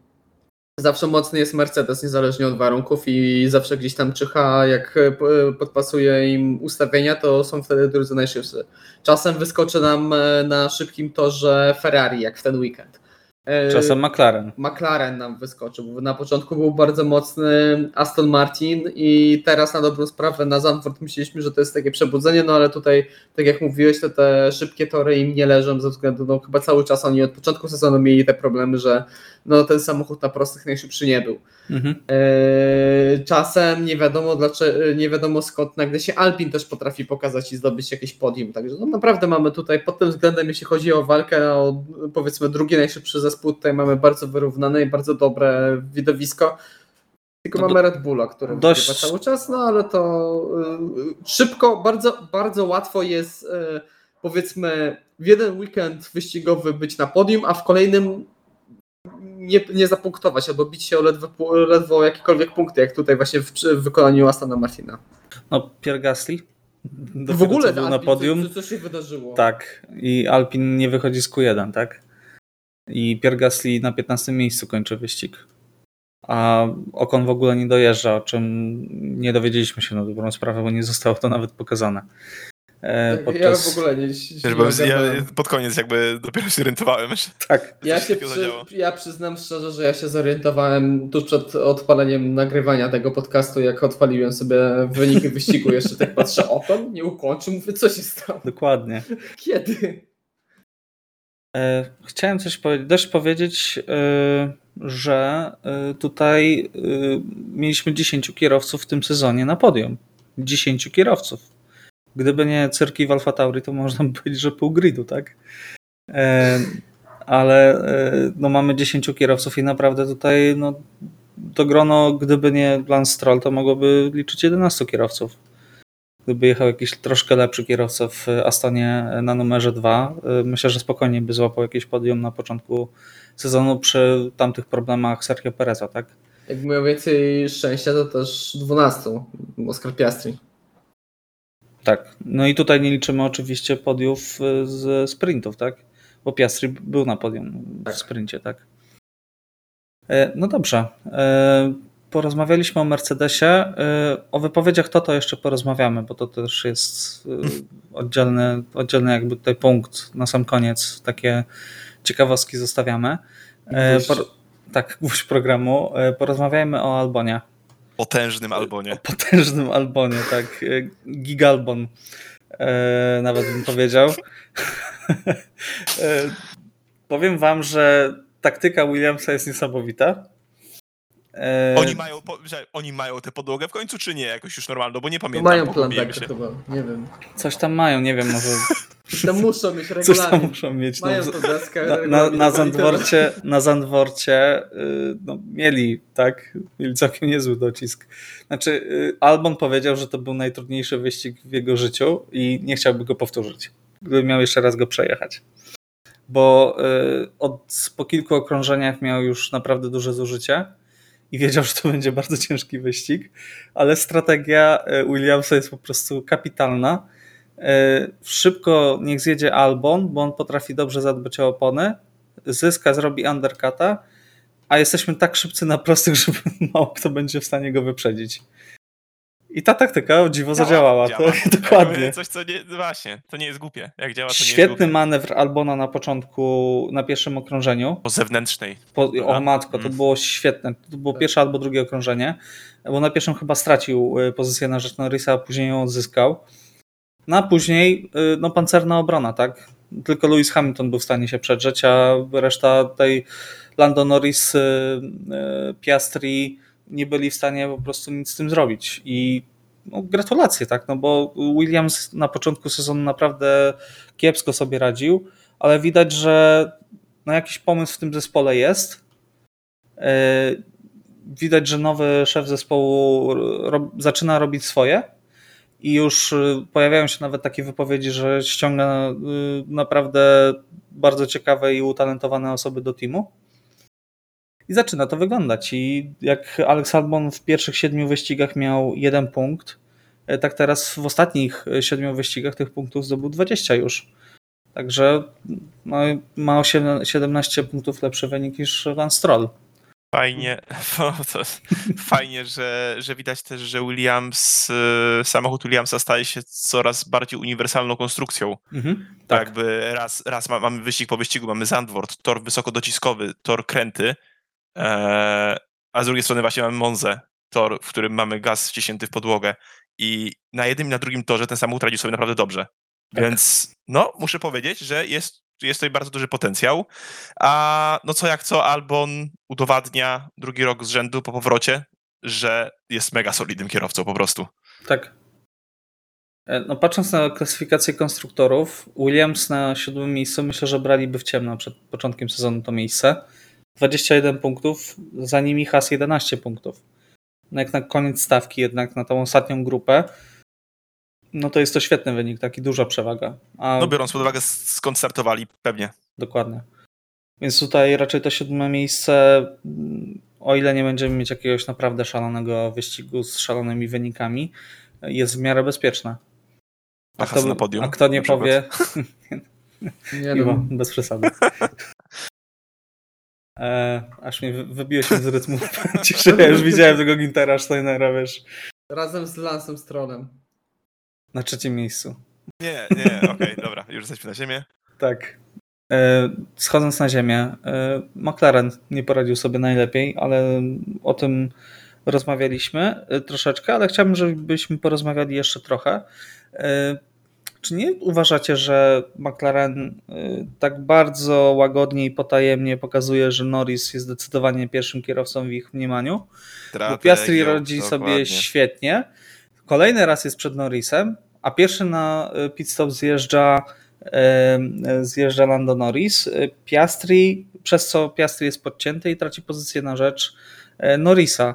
zawsze mocny jest Mercedes, niezależnie od warunków i zawsze gdzieś tam czyha, jak e, p- podpasuje im ustawienia, to są wtedy drudzy najszybszy. Czasem wyskoczy nam e, na szybkim torze Ferrari, jak w ten weekend. Czasem McLaren. McLaren nam wyskoczył, na początku był bardzo mocny Aston Martin i teraz na dobrą sprawę na Zandvoort myśleliśmy, że to jest takie przebudzenie, no ale tutaj, tak jak mówiłeś, to te szybkie tory im nie leżą ze względu, no chyba cały czas oni od początku sezonu mieli te problemy, że no ten samochód na prostych najszybszy nie był. Mhm. Eee, Czasem nie wiadomo dlaczego, nie wiadomo skąd nagle się Alpin też potrafi pokazać i zdobyć jakieś podium. Także no naprawdę mamy tutaj pod tym względem, jeśli chodzi o walkę o powiedzmy drugi najszybszy zespół, tutaj mamy bardzo wyrównane i bardzo dobre widowisko. Tylko No mamy Red Bulla, który dość- wygrywa cały czas, no ale to y, szybko, bardzo, bardzo łatwo jest y, powiedzmy w jeden weekend wyścigowy być na podium, a w kolejnym nie, nie zapunktować albo bić się o ledwo, ledwo jakiekolwiek punkty, jak tutaj właśnie w, w wykonaniu Astana Martina. No, Pierre Gasly. w dopiero ogóle był na podium. Co, co się wydarzyło? Tak. I Alpin nie wychodzi z Q1, tak? I Pierre Gasly na 15 miejscu kończy wyścig. A Okon w ogóle nie dojeżdża, o czym nie dowiedzieliśmy się na dobrą sprawę, bo nie zostało to nawet pokazane. E, Tak, podczas... Ja w ogóle nie, Wiesz, nie bo ja pod koniec jakby dopiero się orientowałem. że *laughs* Tak. Ja, się przy, ja przyznam szczerze, że ja się zorientowałem tuż przed odpaleniem nagrywania tego podcastu, jak odpaliłem sobie wyniki wyścigu, *laughs* jeszcze tak patrzę, Okon nie ukończył, mówię, co się stało? Dokładnie. Kiedy? E, Chciałem coś powiedzieć, też powiedzieć, e, że e, tutaj e, mieliśmy 10 kierowców w tym sezonie na podium. 10 kierowców. Gdyby nie cyrki w Alfa Tauri, to można powiedzieć, że pół gridu, tak? E, Ale e, no, mamy 10 kierowców i naprawdę tutaj no, to grono, gdyby nie Lance Stroll, to mogłoby liczyć 11 kierowców. Gdyby jechał jakiś troszkę lepszy kierowca w Astonie na numerze 2, y, myślę, że spokojnie by złapał jakieś podium na początku sezonu przy tamtych problemach Sergio Pereza, tak? Jak miał więcej szczęścia, to też 12, Oskar Piastri. Tak. No i tutaj nie liczymy oczywiście podiów y, z sprintów, tak? Bo Piastri był na podium Tak. w sprincie, tak? E, No dobrze. E, Porozmawialiśmy o Mercedesie. E, O wypowiedziach to to jeszcze porozmawiamy, bo to też jest oddzielny, oddzielny jakby tutaj punkt na sam koniec. Takie ciekawostki zostawiamy. Por- tak, gwóźdź programu. Porozmawiajmy o Albonie. Potężnym albo nie. O potężnym Albonie, tak. e, Gigalbon. E, nawet bym powiedział. e, powiem wam, że taktyka Williamsa jest niesamowita. E, Oni mają, po, że oni mają tę podłogę w końcu, czy nie? Jakoś już normalną, bo nie No pamiętam. mają plan tak chyba, nie wiem. Coś tam mają, nie wiem, może *laughs* To *laughs* muszą mieć coś tam regulamin. muszą mieć. No, Mają to deskę. na, na, regulamin na Zandworcie, na Zandworcie y, no, mieli, tak, mieli całkiem niezły docisk. Znaczy, y, Albon powiedział, że to był najtrudniejszy wyścig w jego życiu i nie chciałby go powtórzyć, gdyby miał jeszcze raz go przejechać. Bo y, od, po kilku okrążeniach miał już naprawdę duże zużycie i wiedział, że to będzie bardzo ciężki wyścig, ale strategia Williamsa jest po prostu kapitalna. E, Szybko niech zjedzie Albon, bo on potrafi dobrze zadbać o opony, zyska, zrobi undercuta, a jesteśmy tak szybcy na prostych, *laughs* że mało kto będzie w stanie go wyprzedzić. I ta taktyka o dziwo zadziałała. działa. To, *laughs* dokładnie. Coś, co nie, właśnie, to nie jest głupie. Jak działa, to nie jest Świetny głupie. manewr Albona na początku, na pierwszym okrążeniu. Po zewnętrznej. Po, o matko, to Mm. było świetne. To było pierwsze albo drugie okrążenie, bo na pierwszym chyba stracił y, pozycję na rzecz Norrisa, a później ją odzyskał. No później y, no, pancerna obrona, tak? Tylko Lewis Hamilton był w stanie się przedrzeć, a reszta tej Lando Norris, y, y, Piastri nie byli w stanie po prostu nic z tym zrobić. I no, gratulacje, tak? No bo Williams na początku sezonu naprawdę kiepsko sobie radził, ale widać, że no jakiś pomysł w tym zespole jest. Widać, że nowy szef zespołu zaczyna robić swoje i już y, pojawiają się nawet takie wypowiedzi, że ściąga y, naprawdę bardzo ciekawe i utalentowane osoby do teamu. I zaczyna to wyglądać. I jak Alex Albon w pierwszych siedmiu wyścigach miał jeden punkt, y, tak teraz w ostatnich y, siedmiu wyścigach tych punktów zdobył 20 już. Także no, ma 8, 17 punktów lepszy wynik niż Lance Stroll. Fajnie, *laughs* fajnie że, że widać też, że Williams, y, samochód Williamsa staje się coraz bardziej uniwersalną konstrukcją. Mhm, tak. Jakby raz, raz mamy wyścig po wyścigu, mamy Zandvoort, tor wysokodociskowy, tor kręty, e, a z drugiej strony właśnie mamy Monzę, tor, w którym mamy gaz wciśnięty w podłogę i na jednym i na drugim torze ten samochód radzi sobie naprawdę dobrze. Tak. Więc no, muszę powiedzieć, że jest jest tutaj bardzo duży potencjał. A no co jak co, Albon udowadnia drugi rok z rzędu po powrocie, że jest mega solidnym kierowcą po prostu. Tak. E, no patrząc na klasyfikację konstruktorów, Williams na siódmym miejscu myślę, że braliby w ciemno przed początkiem sezonu to miejsce. 21 punktów, za nimi Has 11 punktów. No jak na koniec stawki jednak na tą ostatnią grupę, no to jest to świetny wynik, taki duża przewaga. A... No biorąc pod uwagę skąd startowali, pewnie. Dokładnie. Więc tutaj raczej to siódme miejsce, o ile nie będziemy mieć jakiegoś naprawdę szalonego wyścigu z szalonymi wynikami, jest w miarę bezpieczne. A, kto, na podium, a kto nie powie... *laughs* *laughs* nie no. bez przesady. E, aż mnie wybiło się z rytmu. *laughs* Cieszę, ja już widziałem tego Gintera Steinera, wiesz. Razem z Lansem Strollem. Na trzecim miejscu. Nie, nie, *laughs* okej, okay, dobra, już jesteśmy na ziemię. Tak. E, schodząc na ziemię, e, McLaren nie poradził sobie najlepiej, ale o tym rozmawialiśmy e, troszeczkę, ale chciałbym, żebyśmy porozmawiali jeszcze trochę. Czy nie uważacie, że McLaren tak bardzo łagodnie i potajemnie pokazuje, że Norris jest zdecydowanie pierwszym kierowcą w ich mniemaniu? Bo Piastri radzi sobie świetnie, Kolejny raz jest przed Norrisem, a pierwszy na y, pit stop zjeżdża, y, zjeżdża Lando Norris. Piastri, przez co Piastri jest podcięty i traci pozycję na rzecz Norrisa.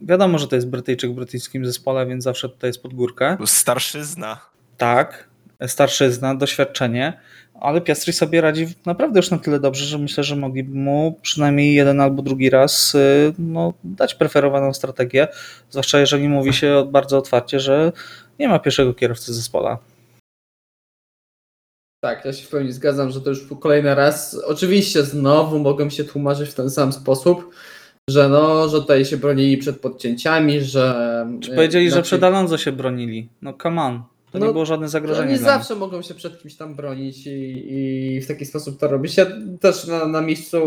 Wiadomo, że to jest Brytyjczyk w brytyjskim zespole, więc zawsze tutaj jest pod górkę. Starszyzna. Tak, starszyzna, doświadczenie ale Piastri sobie radzi naprawdę już na tyle dobrze, że myślę, że mogliby mu przynajmniej jeden albo drugi raz y, no, dać preferowaną strategię, zwłaszcza jeżeli mówi się bardzo otwarcie, że nie ma pierwszego kierowcy zespoła. Tak, ja się w pełni zgadzam, że to już kolejny raz. Oczywiście znowu mogą się tłumaczyć w ten sam sposób, że no, że tutaj się bronili przed podcięciami, że... Czy powiedzieli, znaczy... że przed Alonso się bronili? No come on. To no, nie było żadne zagrożenie. Oni zawsze mogą się przed kimś tam bronić i, i w taki sposób to robić. Ja też na, na miejscu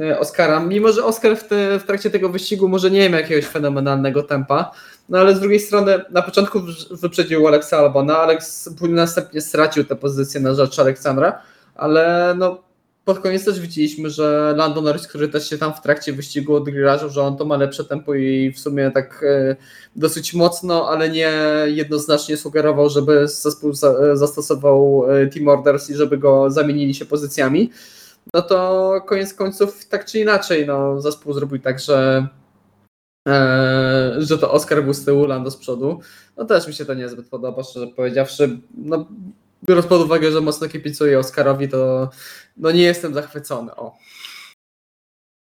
e, Oscara, mimo że Oscar w, te, w trakcie tego wyścigu może nie ma jakiegoś fenomenalnego tempa, no ale z drugiej strony na początku wyprzedził Alexa Albona, Alex następnie stracił tę pozycję na rzecz Aleksandra, ale no pod koniec też widzieliśmy, że Lando Norris, który też się tam w trakcie wyścigu odgrażał, że on to ma lepsze tempo i w sumie tak e, dosyć mocno, ale nie jednoznacznie sugerował, żeby zespół zastosował e, Team Orders i żeby go zamienili się pozycjami, no to koniec końców tak czy inaczej no, zespół zrobił tak, że e, że to Oscar był z tyłu, Lando z przodu. No też mi się to niezbyt podoba, szczerze powiedziawszy. No, biorąc pod uwagę, że mocno kipicuję Oscarowi, to no nie jestem zachwycony. O.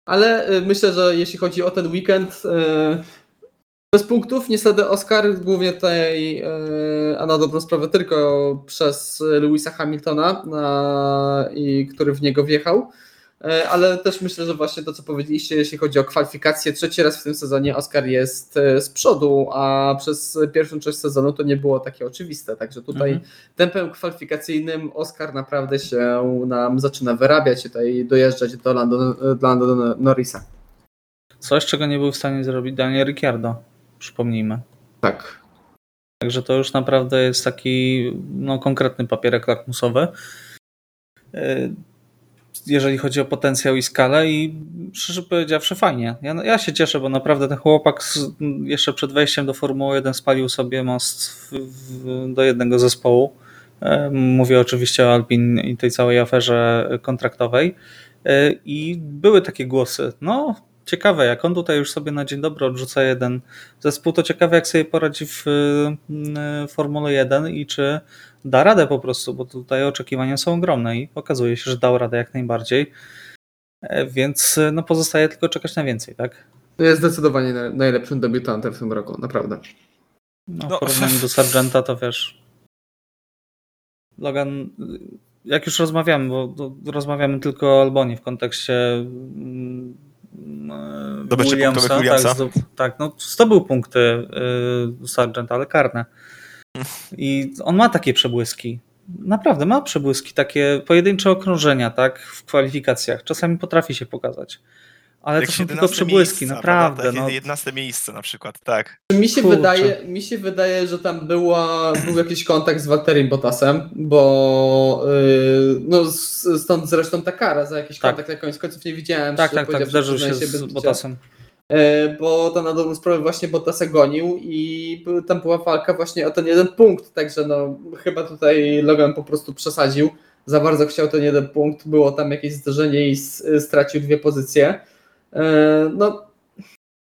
Ale y, myślę, że jeśli chodzi o ten weekend, y, bez punktów niestety Oscar głównie tutaj, y, a na dobrą sprawę tylko przez Louisa Hamiltona, i który w niego wjechał. E, ale też myślę, że właśnie to, co powiedzieliście, jeśli chodzi o kwalifikacje, trzeci raz w tym sezonie Oscar jest e, z przodu, a przez pierwszą część sezonu to nie było takie oczywiste. Także tutaj mhm. tempem kwalifikacyjnym Oscar naprawdę się nam zaczyna wyrabiać i tutaj dojeżdżać do Lando, do Lando Norrisa. Coś, czego nie był w stanie zrobić Daniel Ricciardo, przypomnijmy. Tak. Także to już naprawdę jest taki no, konkretny papierek lakmusowy. E, jeżeli chodzi o potencjał i skalę i szczerze powiedziawszy fajnie. Ja, ja się cieszę, bo naprawdę ten chłopak z, jeszcze przed wejściem do Formuły 1 spalił sobie most w, w, do jednego zespołu. E, mówię oczywiście o Alpin i tej całej aferze kontraktowej. E, I były takie głosy, no ciekawe, jak on tutaj już sobie na dzień dobry odrzuca jeden zespół, to ciekawe, jak sobie poradzi w Formule 1 i czy da radę po prostu, bo tutaj oczekiwania są ogromne i okazuje się, że dał radę jak najbardziej. E, więc no pozostaje tylko czekać na więcej, tak? Jest zdecydowanie najlepszym debiutantem w tym roku, naprawdę. No, w no. porównaniu do Sargenta to wiesz. Logan, jak już rozmawiamy, bo rozmawiamy tylko o Albonie w kontekście mm, Williamsa, Williamsa. Tak, tak, no zdobył punkty y, Sargent, ale karne. I on ma takie przebłyski. Naprawdę ma przebłyski, takie pojedyncze okrążenia, tak, w kwalifikacjach. Czasami potrafi się pokazać. Ale to Jakieś są tylko 11 przebłyski, miejsca, naprawdę. prawda? No, Takie 11 miejsce na przykład, tak. Mi się, Kurczę. wydaje, mi się wydaje, że tam była, był jakiś kontakt z Walterem Bottasem, bo yy, no stąd zresztą ta kara za jakiś Tak. kontakt, na koniec końców nie widziałem. tak, tak, tak, zdarzył się z. Bottasem. E, bo to na dobrą sprawę właśnie Bottasa gonił i tam była walka właśnie o ten jeden punkt, także no chyba tutaj Logan po prostu przesadził, za bardzo chciał ten jeden punkt, było tam jakieś zderzenie i stracił dwie pozycje. E, No,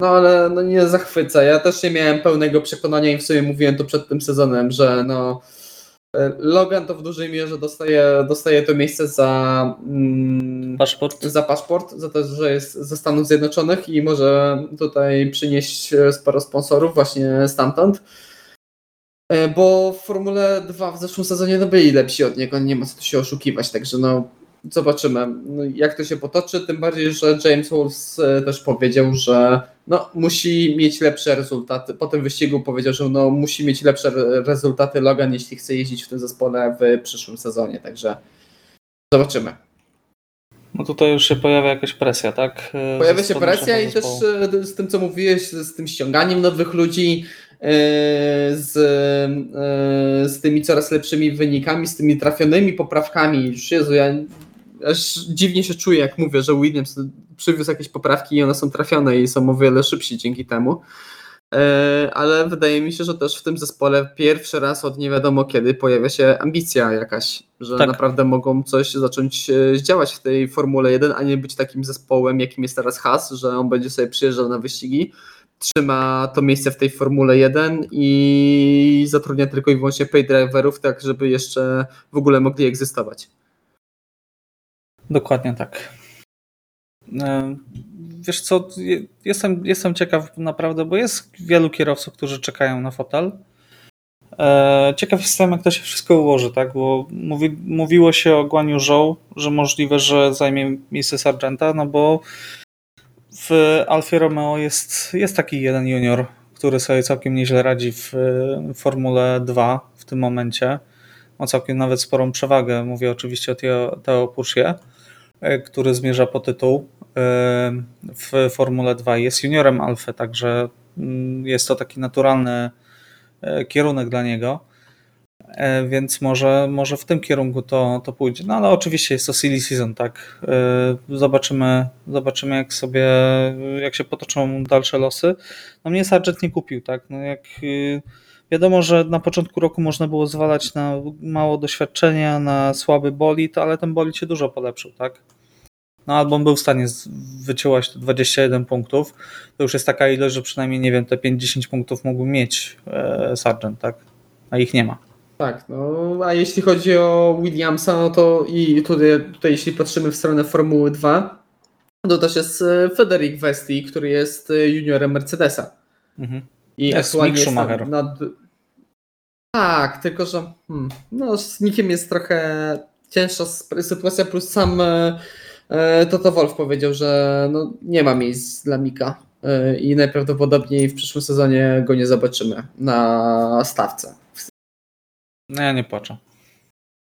no ale no nie zachwyca, ja też nie miałem pełnego przekonania i w sumie mówiłem to przed tym sezonem, że no Logan to w dużej mierze dostaje, dostaje to miejsce za mm, Paszport. za paszport, za to, że jest ze Stanów Zjednoczonych i może tutaj przynieść e, sporo sponsorów właśnie stamtąd. E, Bo w Formule 2 w zeszłym sezonie no byli lepsi od niego, nie ma co tu się oszukiwać, także no zobaczymy no, jak to się potoczy, tym bardziej, że James Wolves e, też powiedział, że no, musi mieć lepsze rezultaty. Po tym wyścigu powiedział, że no, musi mieć lepsze re- rezultaty Logan, jeśli chce jeździć w tym zespole w przyszłym sezonie, także zobaczymy. No tutaj już się pojawia jakaś presja, tak? Pojawia się presja i też e, z tym, co mówiłeś, z tym ściąganiem nowych ludzi, e, z, e, z tymi coraz lepszymi wynikami, z tymi trafionymi poprawkami. Już Jezu, ja aż dziwnie się czuję, jak mówię, że Williams przywiózł jakieś poprawki i one są trafione i są o wiele szybsi dzięki temu. E, Ale wydaje mi się, że też w tym zespole pierwszy raz od nie wiadomo kiedy pojawia się ambicja jakaś, że Tak. naprawdę mogą coś zacząć e, działać w tej Formule 1, a nie być takim zespołem, jakim jest teraz Haas, że on będzie sobie przyjeżdżał na wyścigi, trzyma to miejsce w tej Formule 1 i zatrudnia tylko i wyłącznie paydriverów, tak żeby jeszcze w ogóle mogli egzystować. Dokładnie tak. E, Wiesz co, je- jestem, jestem ciekaw naprawdę, bo jest wielu kierowców, którzy czekają na fotel. E, Ciekaw jestem, jak to się wszystko ułoży, tak? Bo mówi, mówiło się o Guaniu Zhou, że możliwe, że zajmie miejsce Sargenta, no bo w Alfie Romeo jest, jest taki jeden junior, który sobie całkiem nieźle radzi w e, Formule 2 w tym momencie. Ma całkiem nawet sporą przewagę. Mówię oczywiście o Theo, Theo Puszie, e, który zmierza po tytuł e, w Formule 2. Jest juniorem Alfy, także mm, jest to taki naturalny e, kierunek dla niego. E, Więc może, może w tym kierunku to, to pójdzie. No ale oczywiście jest to silly season, tak. E, Zobaczymy, zobaczymy jak sobie, jak się potoczą dalsze losy. No mnie Sargent nie kupił, tak. No jak y, wiadomo, że na początku roku można było zwalać na mało doświadczenia, na słaby bolid, ale ten bolid się dużo polepszył, tak. No albo był w stanie wyciąłać te 21 punktów, to już jest taka ilość, że przynajmniej, nie wiem, te 5-10 punktów mógłby mieć e, Sargent, tak? A ich nie ma. Tak, no a jeśli chodzi o Williamsa, no to i tutaj, tutaj jeśli patrzymy w stronę Formuły 2, to też jest e, Federic Vesti, który jest e, juniorem Mercedesa. Mhm. I Jest aktualnie Mick jest Schumacher. na... Tak, tylko że hmm, no, z Nikiem jest trochę cięższa sytuacja, plus sam e, e, Toto Wolf powiedział, że no, nie ma miejsc dla Mika e, i najprawdopodobniej w przyszłym sezonie go nie zobaczymy na stawce. No ja nie płaczę.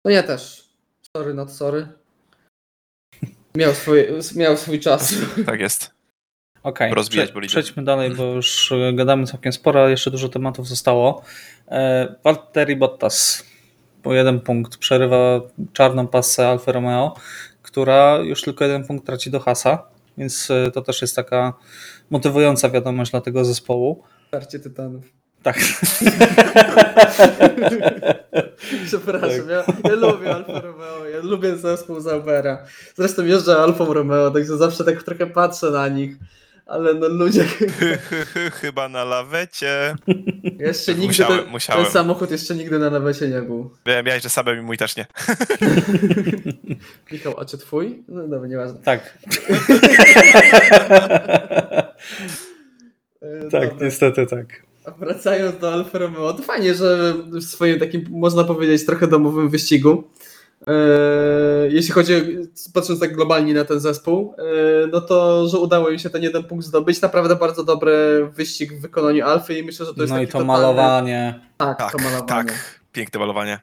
No ja też. Sorry, not sorry. Miał swój, miał swój czas. Tak jest. Okej, Rozwijać prze- bolidy. przejdźmy dalej, bo już e, gadamy całkiem sporo, a jeszcze dużo tematów zostało. E, Valtteri Bottas po jeden punkt przerywa czarną pasę Alfa Romeo, która już tylko jeden punkt traci do Hasa, więc e, to też jest taka motywująca wiadomość dla tego zespołu. Starcie tytanów. Tak. *laughs* Przepraszam, ja, ja lubię Alfa Romeo, ja lubię zespół Zaubera. Zresztą jeżdżę Alfą Romeo, także zawsze tak trochę patrzę na nich. Ale no ludzie, Hy, hy, hy, chyba na lawecie. jeszcze nigdy Musiałem, ten, musiałem. ten samochód jeszcze nigdy na nawecie nie był. Wiem, miałeś, że Sabem i mój też nie. *laughs* Michał, a czy twój? No dobra, nieważne. tak. *laughs* E, tak, dobra. niestety tak. A Wracając do Alfa Romeo, to fajnie, że w swoim takim, można powiedzieć, trochę domowym wyścigu jeśli chodzi, patrząc tak globalnie na ten zespół, eee, no to, że udało im się ten jeden punkt zdobyć, naprawdę bardzo dobry wyścig w wykonaniu Alfy i myślę, że to jest No i taki to totalny... malowanie. Tak, Tak, to malowanie. tak. Piękne malowanie.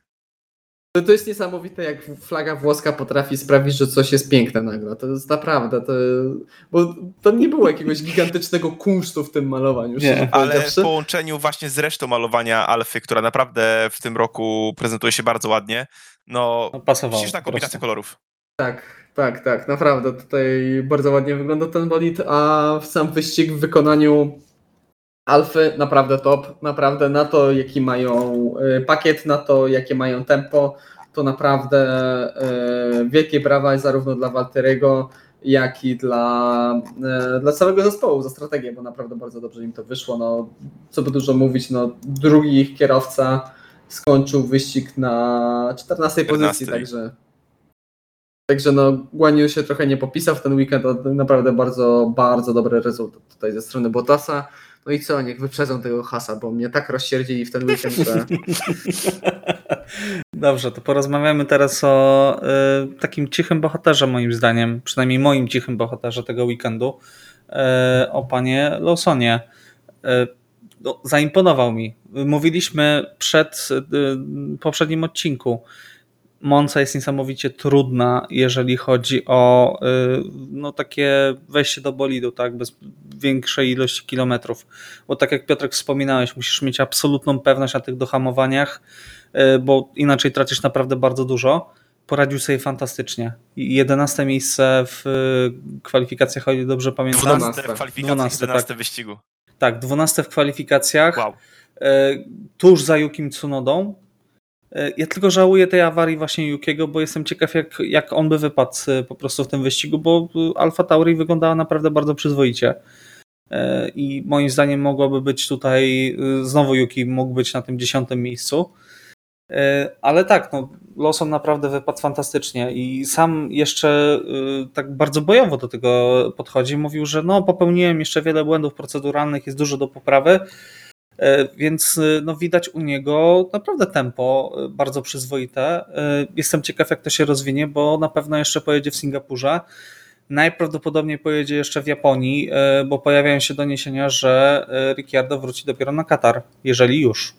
To, to jest niesamowite, jak flaga włoska potrafi sprawić, że coś jest piękne nagle. To jest naprawdę, to, bo to nie było jakiegoś gigantycznego kunsztu w tym malowaniu. Nie, Ale w połączeniu właśnie z resztą malowania Alfy, która naprawdę w tym roku prezentuje się bardzo ładnie, no No, pasowało. śliczna kombinacja kolorów. Tak, tak, tak, naprawdę tutaj bardzo ładnie wygląda ten bolid, a sam wyścig w wykonaniu Alfy naprawdę top, naprawdę na to jaki mają y, pakiet, na to jakie mają tempo, to naprawdę y, wielkie brawa zarówno dla Walteriego, jak i dla, y, dla całego zespołu za strategię, bo naprawdę bardzo dobrze im to wyszło. No, co by dużo mówić, no, drugi ich kierowca skończył wyścig na 14 pozycji, 14. także Także no, Guaniu się trochę nie popisał w ten weekend, naprawdę bardzo, bardzo dobry rezultat tutaj ze strony Bottasa. No i co, niech wyprzedzą tego Hasa, bo mnie tak rozsierdzili w ten weekend, że *laughs* Dobrze, to porozmawiamy teraz o y, takim cichym bohaterze, moim zdaniem, przynajmniej moim cichym bohaterze tego weekendu, y, o panie Lawsonie. Y, no, zaimponował mi. Mówiliśmy przed y, poprzednim odcinku. Monza jest niesamowicie trudna, jeżeli chodzi o y, no, takie wejście do bolidu, tak, bez większej ilości kilometrów. Bo tak jak Piotrek wspominałeś, musisz mieć absolutną pewność na tych dohamowaniach, y, bo inaczej tracisz naprawdę bardzo dużo. Poradził sobie fantastycznie. I 11 miejsce w y, kwalifikacjach, o ile dobrze pamiętam. 12 w 12, kwalifikacji, 12, 11 tak. wyścigu. Tak, 12 w kwalifikacjach. Wow. Tuż za Yukim Tsunodą. E, Ja tylko żałuję tej awarii właśnie Yukiego, bo jestem ciekaw, jak, jak on by wypadł e, po prostu w tym wyścigu, bo e, Alfa Tauri wyglądała naprawdę bardzo przyzwoicie. I moim zdaniem mogłoby być tutaj, znowu Yuki mógł być na tym dziesiątym miejscu. Ale tak, no, Lawson naprawdę wypadł fantastycznie i sam jeszcze tak bardzo bojowo do tego podchodzi. Mówił, że no, popełniłem jeszcze wiele błędów proceduralnych, jest dużo do poprawy. E, Więc e, no, widać u niego naprawdę tempo e, bardzo przyzwoite. Jestem ciekaw, jak to się rozwinie, bo na pewno jeszcze pojedzie w Singapurze. Najprawdopodobniej pojedzie jeszcze w Japonii, bo pojawiają się doniesienia, że Ricciardo wróci dopiero na Katar, jeżeli już,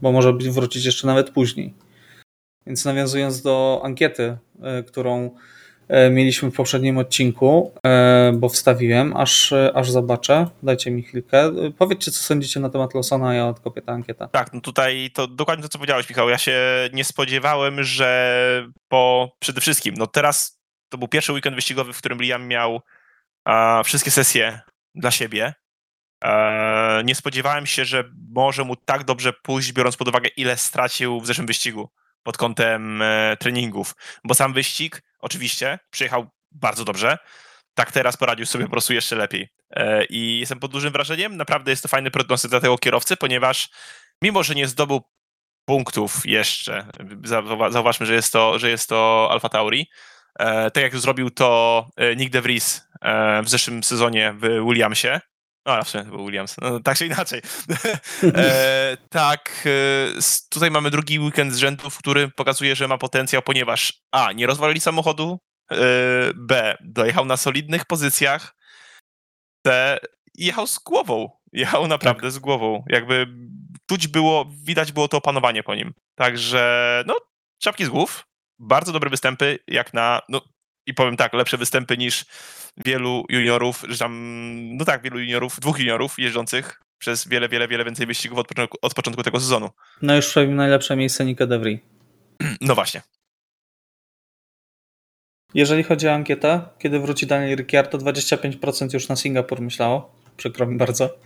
bo może wrócić jeszcze nawet później. Więc nawiązując do ankiety, którą mieliśmy w poprzednim odcinku, e, bo wstawiłem, aż, e, aż zobaczę. Dajcie mi chwilkę. E, Powiedzcie, co sądzicie na temat Lawsona, a ja odkopię tę ankietę. Tak, no tutaj to dokładnie to, co powiedziałeś, Michał. Ja się nie spodziewałem, że po przede wszystkim, no teraz to był pierwszy weekend wyścigowy, w którym Liam miał a, wszystkie sesje dla siebie. E, nie spodziewałem się, że może mu tak dobrze pójść, biorąc pod uwagę, ile stracił w zeszłym wyścigu pod kątem e, treningów. Bo sam wyścig, oczywiście, przyjechał bardzo dobrze. Tak teraz poradził sobie po prostu jeszcze lepiej. E, I jestem pod dużym wrażeniem. Naprawdę jest to fajny prognostyk dla tego kierowcy, ponieważ mimo, że nie zdobył punktów jeszcze, zauwa- zauważmy, że jest to, że jest to Alfa Tauri, e, tak jak zrobił to e, Nick De Vries w zeszłym sezonie w Williamsie, no, w sumie to był Williams, no, tak czy inaczej. *laughs* e, tak, e, tutaj mamy drugi weekend z rzędu, w którym pokazuje, że ma potencjał, ponieważ A, nie rozwalili samochodu, e, B, dojechał na solidnych pozycjach, C, jechał z głową. Jechał naprawdę z głową. Jakby czuć było, widać było to opanowanie po nim. Także, no, czapki z głów. Bardzo dobre występy, jak na, no i powiem tak, lepsze występy niż wielu juniorów, że tam, no tak, wielu juniorów, dwóch juniorów jeżdżących przez wiele, wiele, wiele więcej wyścigów od początku, od początku tego sezonu. No już wszedł najlepsze miejsce Nika De Vries. No właśnie. Jeżeli chodzi o ankietę, kiedy wróci Daniel Ricciardo, 25% już na Singapur myślało. Przykro mi bardzo.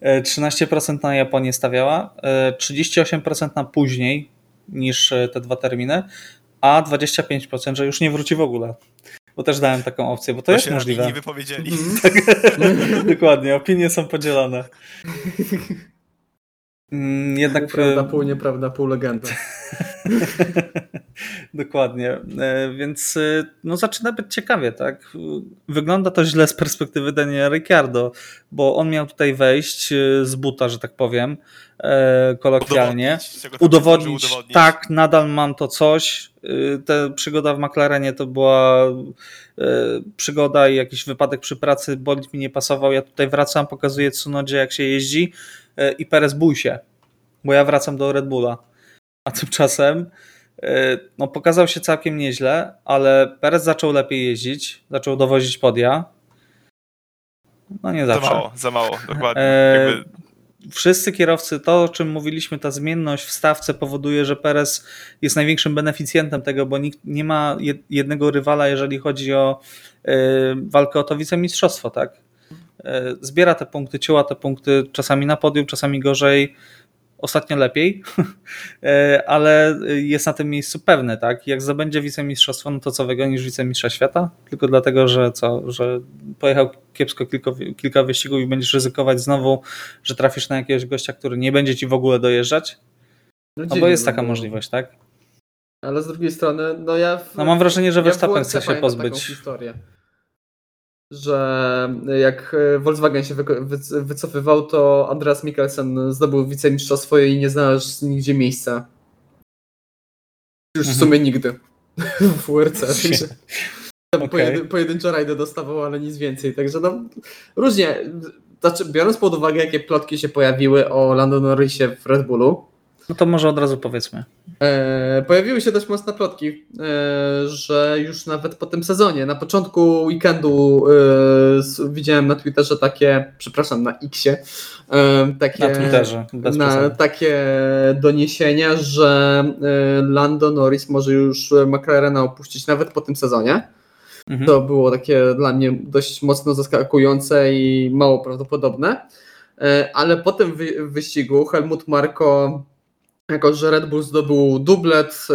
E, 13% na Japonię stawiała, e, 38% na później niż e, te dwa terminy, a 25%, że już nie wróci w ogóle. Bo też dałem taką opcję, bo to, jest się możliwe. Nie wypowiedzieli. Mhm. *laughs* Dokładnie, opinie są podzielone. Mm, Jednak Prawda, e, pół nieprawda, pół legenda. *laughs* Dokładnie. E, więc e, no, zaczyna być ciekawie, tak? Wygląda to źle z perspektywy Daniela Ricciardo, bo on miał tutaj wejść z buta, że tak powiem, kolokwialnie. Udowodnić, udowodnić, udowodnić, tak, nadal mam to coś. Ta przygoda w McLarenie to była przygoda i jakiś wypadek przy pracy, bolid mi nie pasował. Ja tutaj wracam, pokazuję Tsunodzie jak się jeździ i Perez bój się, bo ja wracam do Red Bulla. A tymczasem no, pokazał się całkiem nieźle, ale Perez zaczął lepiej jeździć, zaczął dowozić podia. No nie zawsze. Za mało, za mało, dokładnie. E, wszyscy kierowcy, to o czym mówiliśmy, ta zmienność w stawce powoduje, że Perez jest największym beneficjentem tego, bo nikt nie ma jednego rywala, jeżeli chodzi o e, walkę o to wicemistrzostwo, tak? Zbiera te punkty, cięła te punkty, czasami na podium, czasami gorzej ostatnio lepiej, *laughs* e, ale jest na tym miejscu pewny, tak? Jak zdobędzie wicemistrzostwo, no to co wygonisz wicemistrza świata? Tylko dlatego, że co, że pojechał kiepsko kilka, kilka wyścigów i będziesz ryzykować znowu, że trafisz na jakiegoś gościa, który nie będzie ci w ogóle dojeżdżać? No, no bo jest taka możliwość, tak? Ale z drugiej strony, no ja. W, no mam wrażenie, że ja Verstappen chce się pozbyć. Historię że jak Volkswagen się wycofywał, to Andreas Mikkelsen zdobył wicemistrzostwo i nie znalazł nigdzie miejsca. Już w mhm. sumie nigdy *laughs* w WRC. *laughs* okay. pojedyncze rajdy dostawał, ale nic więcej. Także no, różnie. Znaczy, biorąc pod uwagę, jakie plotki się pojawiły o Lando Norrisie w Red Bullu, no to może od razu powiedzmy. E, pojawiły się dość mocne plotki, e, że już nawet po tym sezonie, na początku weekendu e, widziałem na Twitterze takie, przepraszam, na Xie, e, takie, na Twitterze, na, takie doniesienia, że e, Lando Norris może już McLarena opuścić nawet po tym sezonie. Mhm. To było takie dla mnie dość mocno zaskakujące i mało prawdopodobne. E, ale po tym wyścigu Helmut Marko jako, że Red Bull zdobył dublet,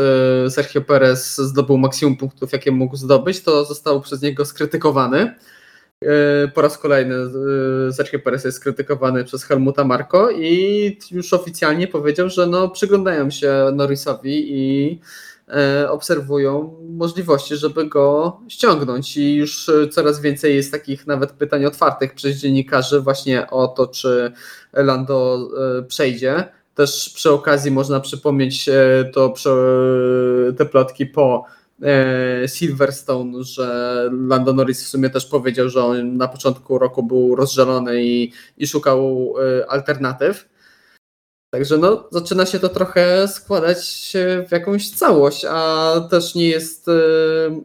e, Sergio Perez zdobył maksimum punktów, jakie mógł zdobyć, to został przez niego skrytykowany. E, po raz kolejny e, Sergio Perez jest skrytykowany przez Helmuta Marko i już oficjalnie powiedział, że no, przyglądają się Norrisowi i obserwują możliwości, żeby go ściągnąć i już coraz więcej jest takich nawet pytań otwartych przez dziennikarzy właśnie o to, czy Lando przejdzie też przy okazji można przypomnieć e, to, te plotki po e, Silverstone, że Lando Norris w sumie też powiedział, że on na początku roku był rozżalony i, i szukał e, alternatyw. Także no, zaczyna się to trochę składać w jakąś całość, a też nie jest,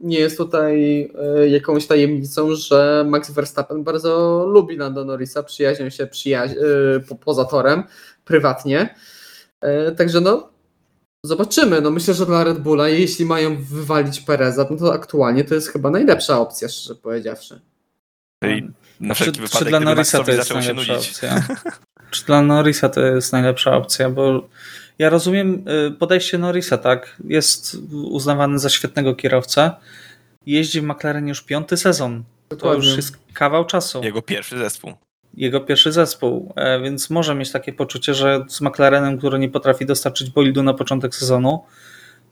nie jest tutaj jakąś tajemnicą, że Max Verstappen bardzo lubi Lando Norrisa, przyjaźnią się przyjaź po, poza torem prywatnie. Także no, zobaczymy. No myślę, że dla Red Bulla, jeśli mają wywalić Pereza, no to aktualnie to jest chyba najlepsza opcja, szczerze powiedziawszy. I na wszelki czy, wypadek, czy dla Norrisa to jest najlepsza opcja? Czy dla Norrisa to jest najlepsza opcja? Bo ja rozumiem y, podejście Norrisa, tak? Jest uznawany za świetnego kierowcę. Jeździ w McLarenie już piąty sezon. To już jest kawał czasu. Jego pierwszy zespół jego pierwszy zespół, e, więc może mieć takie poczucie, że z McLarenem, który nie potrafi dostarczyć bolidu na początek sezonu,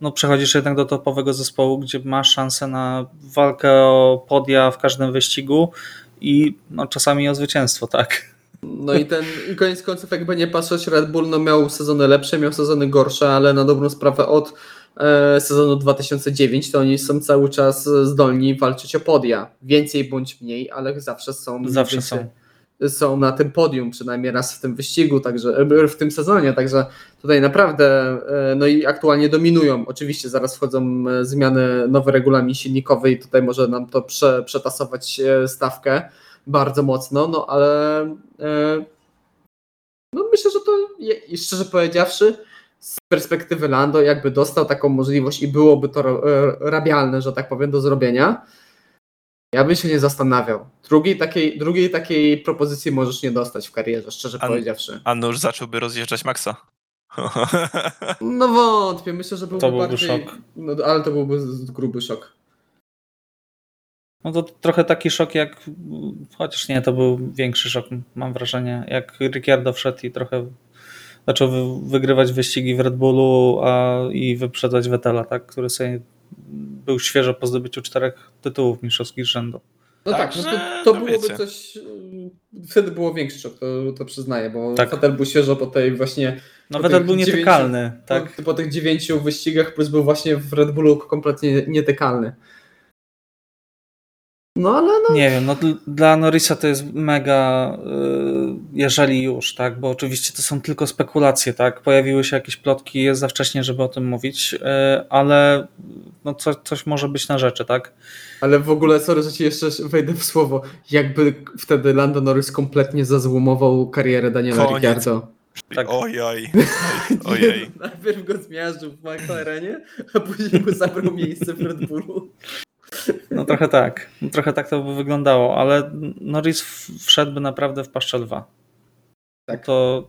no przechodzisz jednak do topowego zespołu, gdzie masz szansę na walkę o podia w każdym wyścigu i no, czasami o zwycięstwo, tak. No i ten, i koniec końców, jakby nie patrzeć, Red Bull no miał sezony lepsze, miał sezony gorsze, ale na dobrą sprawę od e, sezonu 2009 to oni są cały czas zdolni walczyć o podia. Więcej bądź mniej, ale zawsze są. Zawsze więcej, są są na tym podium, przynajmniej raz w tym wyścigu, także e, w tym sezonie, także tutaj naprawdę e, no i aktualnie dominują. Oczywiście zaraz wchodzą e, zmiany, nowy regulamin silnikowy i tutaj może nam to prze, przetasować stawkę bardzo mocno, no ale no myślę, że to szczerze powiedziawszy z perspektywy Lando jakby dostał taką możliwość i byłoby to rabialne, że tak powiem, do zrobienia, ja bym się nie zastanawiał. Drugiej takiej, drugiej takiej propozycji możesz nie dostać w karierze, szczerze a, powiedziawszy. A już zacząłby rozjeżdżać Maxa. *laughs* No wątpię, myślę, że byłby, to byłby bardziej... szok. No, ale to byłby gruby szok. No to trochę taki szok jak, chociaż nie, to był większy szok, mam wrażenie, jak Ricciardo wszedł i trochę zaczął wy, wygrywać wyścigi w Red Bullu a, i wyprzedzać Vettela, tak, który sobie był świeżo po zdobyciu czterech tytułów mistrzowskich rzędu. No tak, no to, to no byłoby wiecie. coś. Wtedy było większy szok, to, to przyznaję, bo tak. Vettel był świeżo po tej właśnie. No Vettel był nietykalny, tak. Po, po, tych dziewięciu wyścigach, plus był właśnie w Red Bullu kompletnie nietykalny. No ale no. Nie wiem, no dla Norrisa to jest mega, y, jeżeli już, tak, bo oczywiście to są tylko spekulacje, tak, pojawiły się jakieś plotki, jest za wcześnie, żeby o tym mówić, y, ale no co, coś może być na rzeczy, tak. Ale w ogóle, sorry, że ci jeszcze wejdę w słowo, jakby wtedy Lando Norris kompletnie zazłomował karierę Daniela Koniec. Ricciardo. Tak. Ojoj, *laughs* ojej. Najpierw go zmiażdżył w McLarenie, a później mu zabrał miejsce w Red Bullu. No trochę tak, no, trochę tak to by wyglądało, ale Norris wszedłby naprawdę w paszczę lwa. Tak. To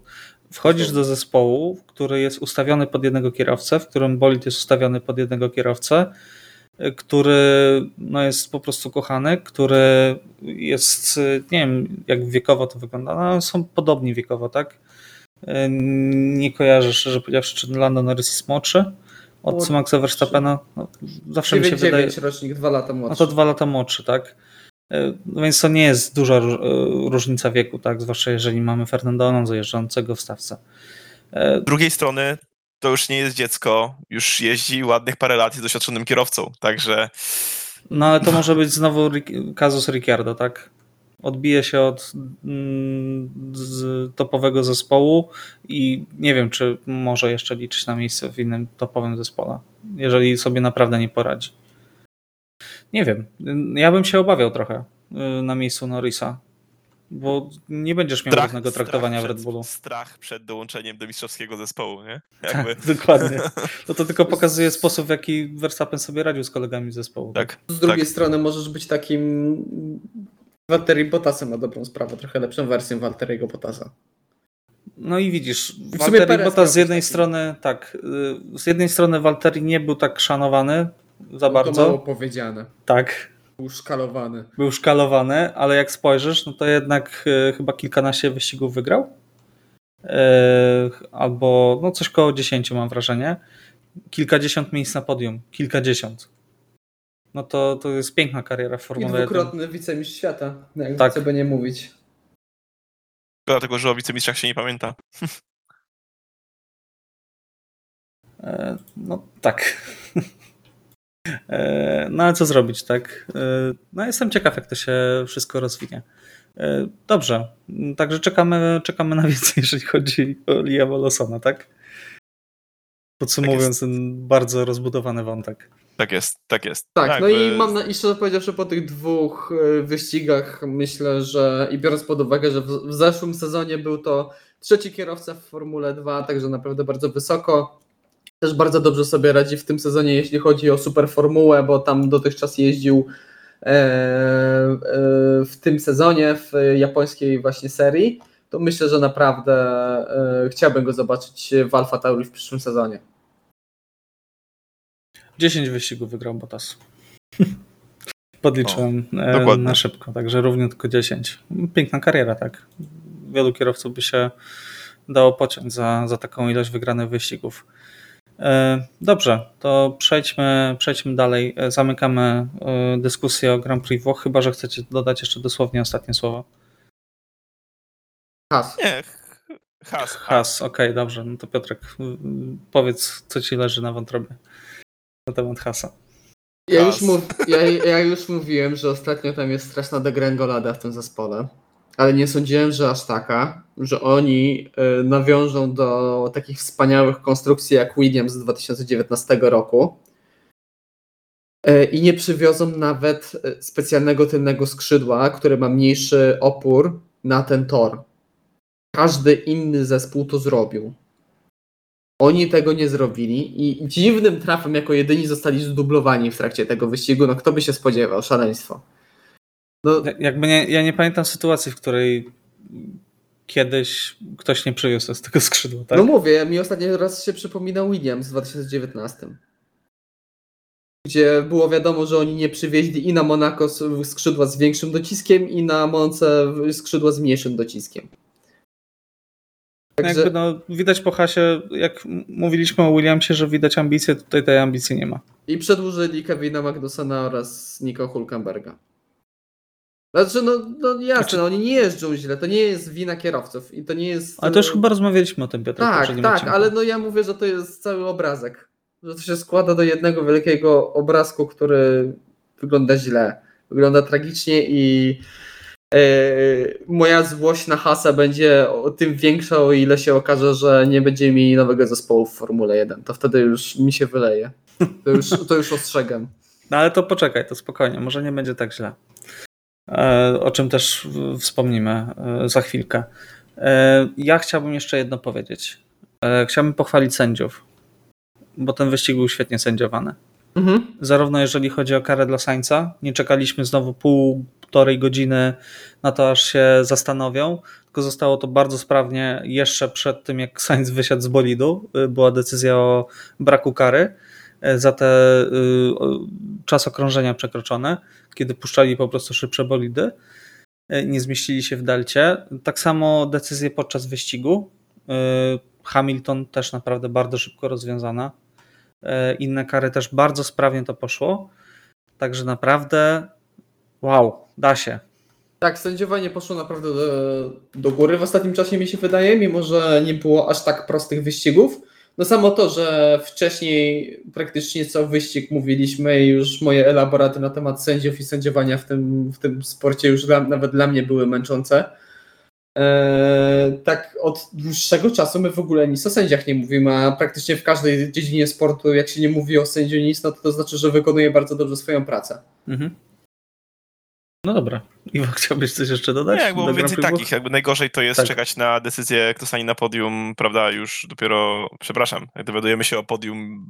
wchodzisz do zespołu, który jest ustawiony pod jednego kierowcę, w którym bolid jest ustawiony pod jednego kierowcę, który no, jest po prostu kochany, który jest, nie wiem jak wiekowo to wygląda, no, są podobni wiekowo, tak? Nie kojarzę szczerze powiedziawszy, czy Lando Norris jest młodszy, od Maxa Verstappena. No, zawsze 9, mi się 9 wydaje. rocznik, dwa lata młodszy. No to dwa lata młodszy, tak. E, no więc to nie jest duża e, różnica wieku, tak, zwłaszcza jeżeli mamy Fernando Alonso jeżdżącego w stawce. E, Z drugiej strony to już nie jest dziecko, już jeździ ładnych parę lat z doświadczonym kierowcą, także... No ale to może być znowu kazus Ricciardo, tak? Odbije się od mm, topowego zespołu i nie wiem, czy może jeszcze liczyć na miejsce w innym topowym zespole, jeżeli sobie naprawdę nie poradzi. Nie wiem. Ja bym się obawiał trochę y, na miejscu Norrisa, bo nie będziesz miał równego traktowania w Red Bullu. Strach przed dołączeniem do mistrzowskiego zespołu, nie? Tak, Jakby. Tak, *laughs* dokładnie. To, to tylko *laughs* pokazuje sposób, w jaki Verstappen sobie radził z kolegami z zespołu. Tak. Z drugiej tak. strony możesz być takim Walteri Bottasem ma dobrą sprawę, trochę lepszą wersją Walteriego Bottasa. No i widzisz, Walteri Bottas z jednej strony, tak, y, z jednej strony Walteri nie był tak szanowany za no bardzo. To mało powiedziane. Tak. Był szkalowany. Był szkalowany, ale jak spojrzysz, no to jednak y, chyba kilkanaście wyścigów wygrał. Y, albo no coś koło dziesięciu mam wrażenie. Kilkadziesiąt miejsc na podium. Kilkadziesiąt no to, to jest piękna kariera w Formule 1. I dwukrotny wicemistrz świata, jak tak. co by nie mówić. Dlatego, że o wicemistrzach się nie pamięta. *laughs* E, no tak. *laughs* E, no ale co zrobić, tak? E, no jestem ciekaw, jak to się wszystko rozwinie. Dobrze, także czekamy, czekamy na więcej, *laughs* jeżeli chodzi o Liam Lawsona, tak? Podsumowując tak ten bardzo rozbudowany wątek. Tak jest, tak jest. Tak, tak no i mam na, i szczerze powiedziawszy po tych dwóch e, wyścigach myślę, że i biorąc pod uwagę, że w, w zeszłym sezonie był to trzeci kierowca w Formule 2, także naprawdę bardzo wysoko. Też bardzo dobrze sobie radzi w tym sezonie, jeśli chodzi o super formułę, bo tam dotychczas jeździł e, e, w tym sezonie w japońskiej właśnie serii. To myślę, że naprawdę e, chciałbym go zobaczyć w Alfa Tauri w przyszłym sezonie. 10 wyścigów wygrał Bottas. *laughs* Podliczyłem o, e, na szybko, także równie tylko 10. Piękna kariera, tak. Wielu kierowców by się dało pociąć za, za taką ilość wygranych wyścigów. E, dobrze, to przejdźmy, przejdźmy dalej. E, zamykamy dyskusję o Grand Prix Włoch, chyba że chcecie dodać jeszcze dosłownie ostatnie słowo. Has. Nie, has. Has, okej, okay, dobrze. No to Piotrek, powiedz, co ci leży na wątrobie na temat hasa. Ja już, mów, ja, ja już mówiłem, że ostatnio tam jest straszna degrengolada w tym zespole, ale nie sądziłem, że aż taka, że oni y, nawiążą do takich wspaniałych konstrukcji jak Williams z 2019 roku y, i nie przywiozą nawet y, specjalnego tylnego skrzydła, które ma mniejszy opór na ten tor. Każdy inny zespół to zrobił. Oni tego nie zrobili i dziwnym trafem jako jedyni zostali zdublowani w trakcie tego wyścigu. No kto by się spodziewał? Szaleństwo. No, Jakby nie, ja nie pamiętam sytuacji, w której kiedyś ktoś nie przywiózł z tego skrzydła. Tak? No mówię, mi ostatni raz się przypominał Williams w 2019. Gdzie było wiadomo, że oni nie przywieźli i na Monaco skrzydła z większym dociskiem, i na Monce skrzydła z mniejszym dociskiem. Także... Jakby no, widać po hasie, jak mówiliśmy o Williamsie, że widać ambicje, tutaj tej ambicji nie ma. I przedłużyli Kevina Magnusona oraz Nico Hulkenberga. Znaczy, no, no jasne, znaczy... no, oni nie jeżdżą źle, to nie jest wina kierowców i to nie jest... Ale to już chyba rozmawialiśmy o tym, Piotr. Tak, tak, odcinku. ale no ja mówię, że to jest cały obrazek. Że to się składa do jednego wielkiego obrazku, który wygląda źle, wygląda tragicznie i moja złość na Hasa będzie o tym większa, o ile się okaże, że nie będzie mi nowego zespołu w Formule 1. To wtedy już mi się wyleje. To już, to już ostrzegam. No ale to poczekaj, to spokojnie, może nie będzie tak źle. E, o czym też wspomnimy e, za chwilkę. E, ja chciałbym jeszcze jedno powiedzieć. Chciałbym pochwalić sędziów, bo ten wyścig był świetnie sędziowany. Mhm. Zarówno jeżeli chodzi o karę dla Sańca, nie czekaliśmy znowu półtorej godziny na to, aż się zastanowią, tylko zostało to bardzo sprawnie jeszcze przed tym, jak Sainz wysiadł z bolidu. Była decyzja o braku kary za te czas okrążenia przekroczone kiedy puszczali po prostu szybsze bolidy, nie zmieścili się w delcie. Tak samo decyzje podczas wyścigu. Hamilton też naprawdę bardzo szybko rozwiązana. Inne kary też bardzo sprawnie to poszło. Także naprawdę wow, da się. Tak, sędziowanie poszło naprawdę do, do góry w ostatnim czasie mi się wydaje, mimo że nie było aż tak prostych wyścigów. No samo to, że wcześniej praktycznie co wyścig mówiliśmy i już moje elaboraty na temat sędziów i sędziowania w tym, w tym sporcie już dla, nawet dla mnie były męczące. Eee, tak od dłuższego czasu my w ogóle nic o sędziach nie mówimy, a praktycznie w każdej dziedzinie sportu, jak się nie mówi o sędziu nic, no to to znaczy, że wykonuje bardzo dobrze swoją pracę. Mhm. No dobra. Iwo, *laughs* chciałbyś coś jeszcze dodać? Nie, bo więcej takich. Jakby najgorzej to jest tak. czekać na decyzję, kto stanie na podium, prawda, już dopiero, przepraszam, dowiadujemy się o podium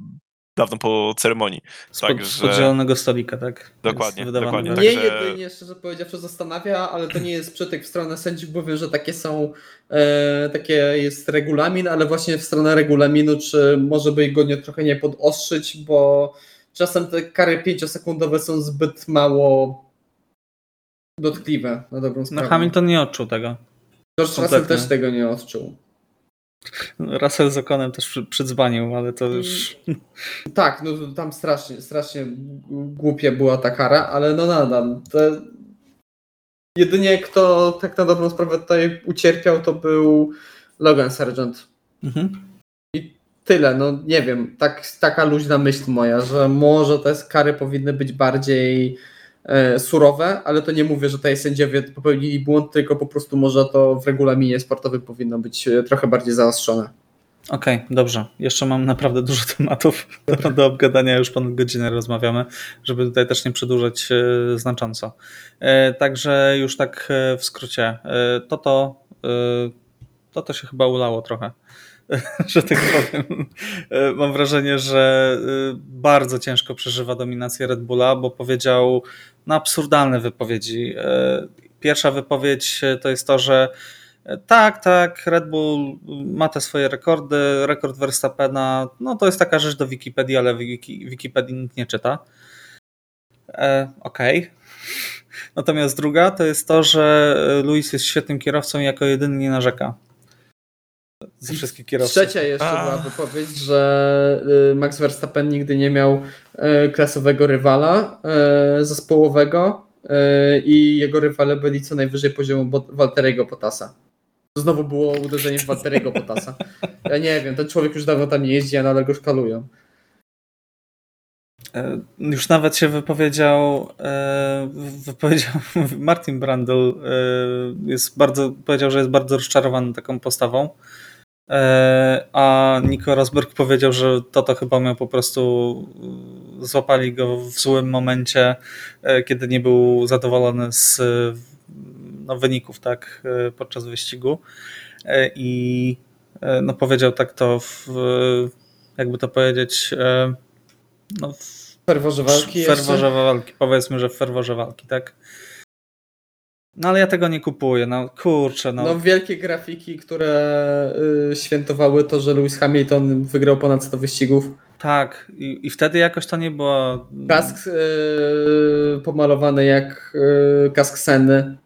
dawno po ceremonii. Spod, tak, spod zielonego stolika, tak? Dokładnie, dokładnie. Mnie także... jedynie, szczerze powiedziawszy, zastanawia, ale to nie jest przytyk w stronę sędziów, bo wiem, że takie są, e, takie jest regulamin, ale właśnie w stronę regulaminu, czy może by go nie, trochę nie podostrzyć, bo czasem te kary pięciosekundowe są zbyt mało dotkliwe na dobrą no, sprawę. No Hamilton nie odczuł tego. George Russell też tego nie odczuł. Russell z Okonem też przydzwanił, ale to już... Tak, no tam strasznie, strasznie głupie była ta kara, ale no nadal. To... Jedynie kto tak na dobrą sprawę tutaj ucierpiał to był Logan Sargent. Mhm. I tyle, no nie wiem, tak, taka luźna myśl moja, że może te kary powinny być bardziej surowe, ale to nie mówię, że tutaj sędziowie popełnili błąd, tylko po prostu może to w regulaminie sportowym powinno być e, trochę bardziej zaostrzone. Okej, okay, dobrze. Jeszcze mam naprawdę dużo tematów *laughs* do, obgadania, już ponad godzinę rozmawiamy, żeby tutaj też nie przedłużać e, znacząco. Także już tak w skrócie, to to, to, to się chyba ulało trochę. *laughs* że tak powiem. E, mam wrażenie, że e, bardzo ciężko przeżywa dominację Red Bulla, bo powiedział no, absurdalne wypowiedzi. E, pierwsza wypowiedź to jest to, że tak, tak, Red Bull ma te swoje rekordy, rekord Verstappena, no to jest taka rzecz do Wikipedii, ale Wiki, Wikipedii nikt nie czyta. E, Okej. Okay. *laughs* Natomiast druga to jest to, że Luis jest świetnym kierowcą i jako jedyny nie narzeka ze wszystkich kierowców. Trzecia jeszcze A. była wypowiedź, że y, Max Verstappen nigdy nie miał y, klasowego rywala y, zespołowego i jego rywale byli co najwyżej poziomu Walteriego Potasa. Znowu było uderzenie w Walteriego Potasa. Ja nie wiem, ten człowiek już dawno tam nie jeździ, a nadal go szkalują. E, już nawet się wypowiedział, e, wypowiedział *laughs* Martin Brandl e, jest bardzo, powiedział, że jest bardzo rozczarowany taką postawą a Nico Rosberg powiedział, że Toto chyba miał po prostu e, złapali go w złym momencie, e, kiedy nie był zadowolony z no, wyników tak, podczas wyścigu. I no, powiedział tak to w, jakby to powiedzieć no, w ferworze walki, w ferworze walki powiedzmy, że w ferworze walki, tak no ale ja tego nie kupuję, no kurczę. No, no wielkie grafiki, które y, świętowały to, że Lewis Hamilton wygrał ponad 100 wyścigów. Tak, i, i wtedy jakoś to nie było. Kask yy, pomalowany jak yy, kask Senny,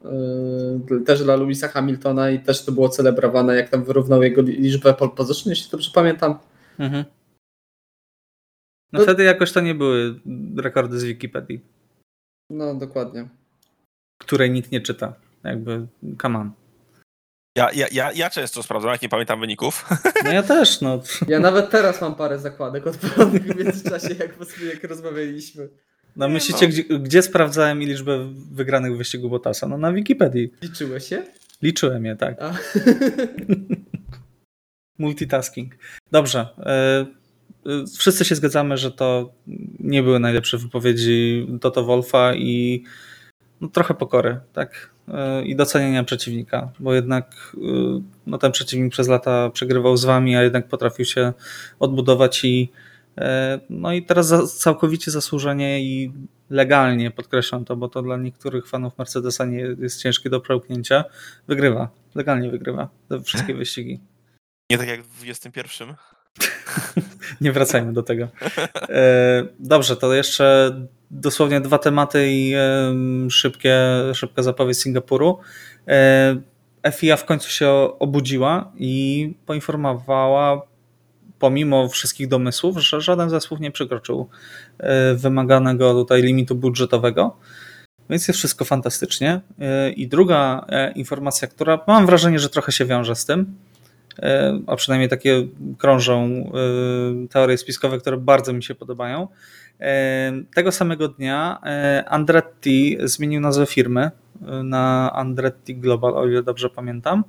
yy, też dla Louisa Hamiltona i też to było celebrowane, jak tam wyrównał jego liczbę pole position, jeśli dobrze pamiętam. Mhm. No, no wtedy jakoś to nie były rekordy z Wikipedii. No, dokładnie. Której nikt nie czyta. Jakby, come on. Ja, ja, ja, ja często sprawdzam, jak nie pamiętam wyników. *laughs* No ja też, no. Ja nawet teraz mam parę zakładek odpalonych w międzyczasie, jak, jak rozmawialiśmy. No myślicie, no. Gdzie, gdzie sprawdzałem liczbę wygranych w wyścigu Botasa? No na Wikipedii. Liczyłeś się? Liczyłem je, tak. *laughs* Multitasking. Dobrze. E, e, wszyscy się zgadzamy, że to nie były najlepsze wypowiedzi Toto Wolfa i no, trochę pokory, tak? i docenienia przeciwnika, bo jednak y, no, ten przeciwnik przez lata przegrywał z wami, a jednak potrafił się odbudować i e, no i teraz całkowicie zasłużenie i legalnie, podkreślam to, bo to dla niektórych fanów Mercedesa nie jest ciężkie do przełknięcia, wygrywa, legalnie wygrywa te wszystkie *laughs* wyścigi. Nie tak jak w 21. *laughs* nie wracajmy do tego. E, dobrze, to jeszcze dosłownie dwa tematy i szybkie, szybka zapowiedź Singapuru. E, FIA w końcu się obudziła i poinformowała, pomimo wszystkich domysłów, że żaden zespół nie przekroczył e, wymaganego tutaj limitu budżetowego. Więc jest wszystko fantastycznie. E, I druga informacja, która mam wrażenie, że trochę się wiąże z tym, a przynajmniej takie krążą teorie spiskowe, które bardzo mi się podobają, tego samego dnia e, Andretti zmienił nazwę firmy e, na Andretti Global, o ile dobrze pamiętam.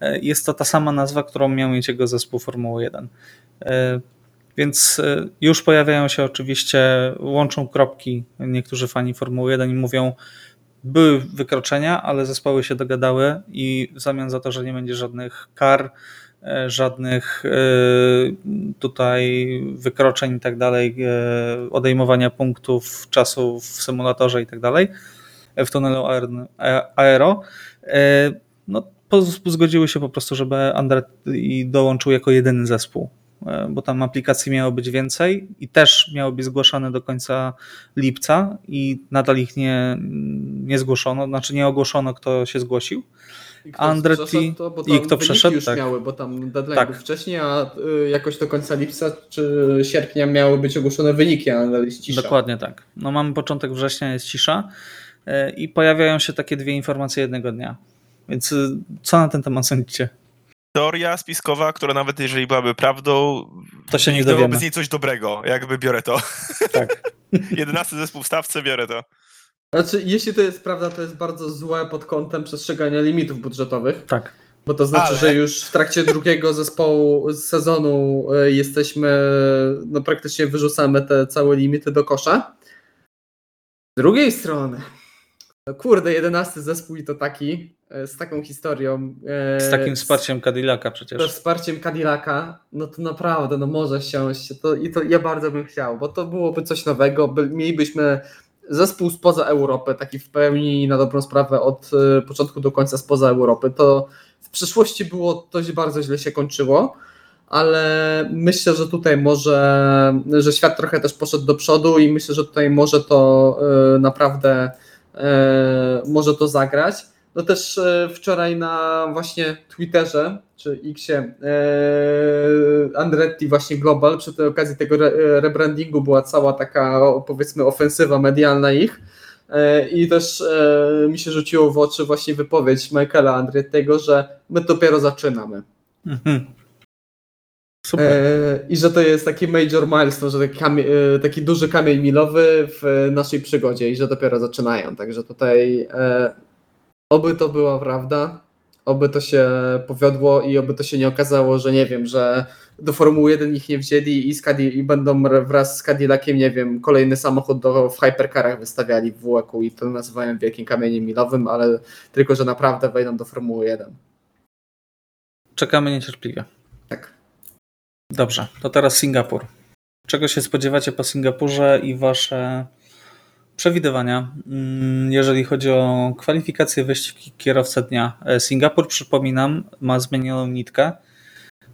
E, jest to ta sama nazwa, którą miał mieć jego zespół Formuły 1. Więc już pojawiają się oczywiście, łączą kropki niektórzy fani Formuły 1 i mówią, były wykroczenia, ale zespoły się dogadały i w zamian za to, że nie będzie żadnych kar, E, żadnych e, tutaj wykroczeń i tak dalej, e, odejmowania punktów, czasu w symulatorze i tak dalej, w tunelu aero. No, zgodziły się po prostu, żeby Andretti dołączył jako jedyny zespół, bo tam aplikacji miało być więcej i też miały być zgłaszane do końca lipca i nadal ich nie, nie zgłoszono, znaczy nie ogłoszono, kto się zgłosił. I kto Andretti to, bo i kto przeszedł, już tak. miały, bo tam deadline tak. był wcześniej, a y, jakoś do końca lipca czy sierpnia miały być ogłoszone wyniki, ale jest cisza. Dokładnie tak. No mamy początek września, jest cisza y, i pojawiają się takie dwie informacje jednego dnia. Więc y, co na ten temat sądzicie? Teoria spiskowa, która nawet jeżeli byłaby prawdą, to się nie dowiemy. z niej coś dobrego, jakby biorę to. Tak. *laughs* Jedenasty zespół w stawce, biorę to. Znaczy, jeśli to jest prawda, to jest bardzo złe pod kątem przestrzegania limitów budżetowych. Tak. Bo to znaczy, Ale... że już w trakcie drugiego *laughs* zespołu sezonu e, jesteśmy, no praktycznie wyrzucamy te całe limity do kosza. Z drugiej strony, no kurde, jedenasty zespół i to taki, e, z taką historią. E, z takim wsparciem Cadillaca przecież. Z wsparciem Cadillaca, no to naprawdę, no może siąść. To, I to ja bardzo bym chciał, bo to byłoby coś nowego. By, mielibyśmy zespół spoza Europy, taki w pełni na dobrą sprawę od e, początku do końca spoza Europy, to w przeszłości było dość bardzo źle się kończyło, ale myślę, że tutaj może, że świat trochę też poszedł do przodu i myślę, że tutaj może to e, naprawdę e, może to zagrać. No też wczoraj na właśnie Twitterze czy Xie e, Andretti właśnie Global przy tej okazji tego re, rebrandingu była cała taka powiedzmy ofensywa medialna ich e, i też e, mi się rzuciło w oczy właśnie wypowiedź Michaela Andrettiego, że my dopiero zaczynamy. Mhm. Super. I że to jest taki major milestone, że taki, kamie, taki duży kamień milowy w naszej przygodzie i że dopiero zaczynają. Także tutaj oby to była prawda oby to się powiodło i oby to się nie okazało, że nie wiem, że do Formuły 1 ich nie wzięli i, i będą wraz z Cadillaciem, nie wiem, kolejny samochód do, w hypercarach wystawiali w WEC-u i to nazywają wielkim kamieniem milowym, ale tylko, że naprawdę wejdą do Formuły 1. Czekamy niecierpliwie. Tak. Dobrze, to teraz Singapur. Czego się spodziewacie po Singapurze i wasze przewidywania, mm, jeżeli chodzi o kwalifikację wyścigi kierowca dnia. E, Singapur, przypominam, ma zmienioną nitkę.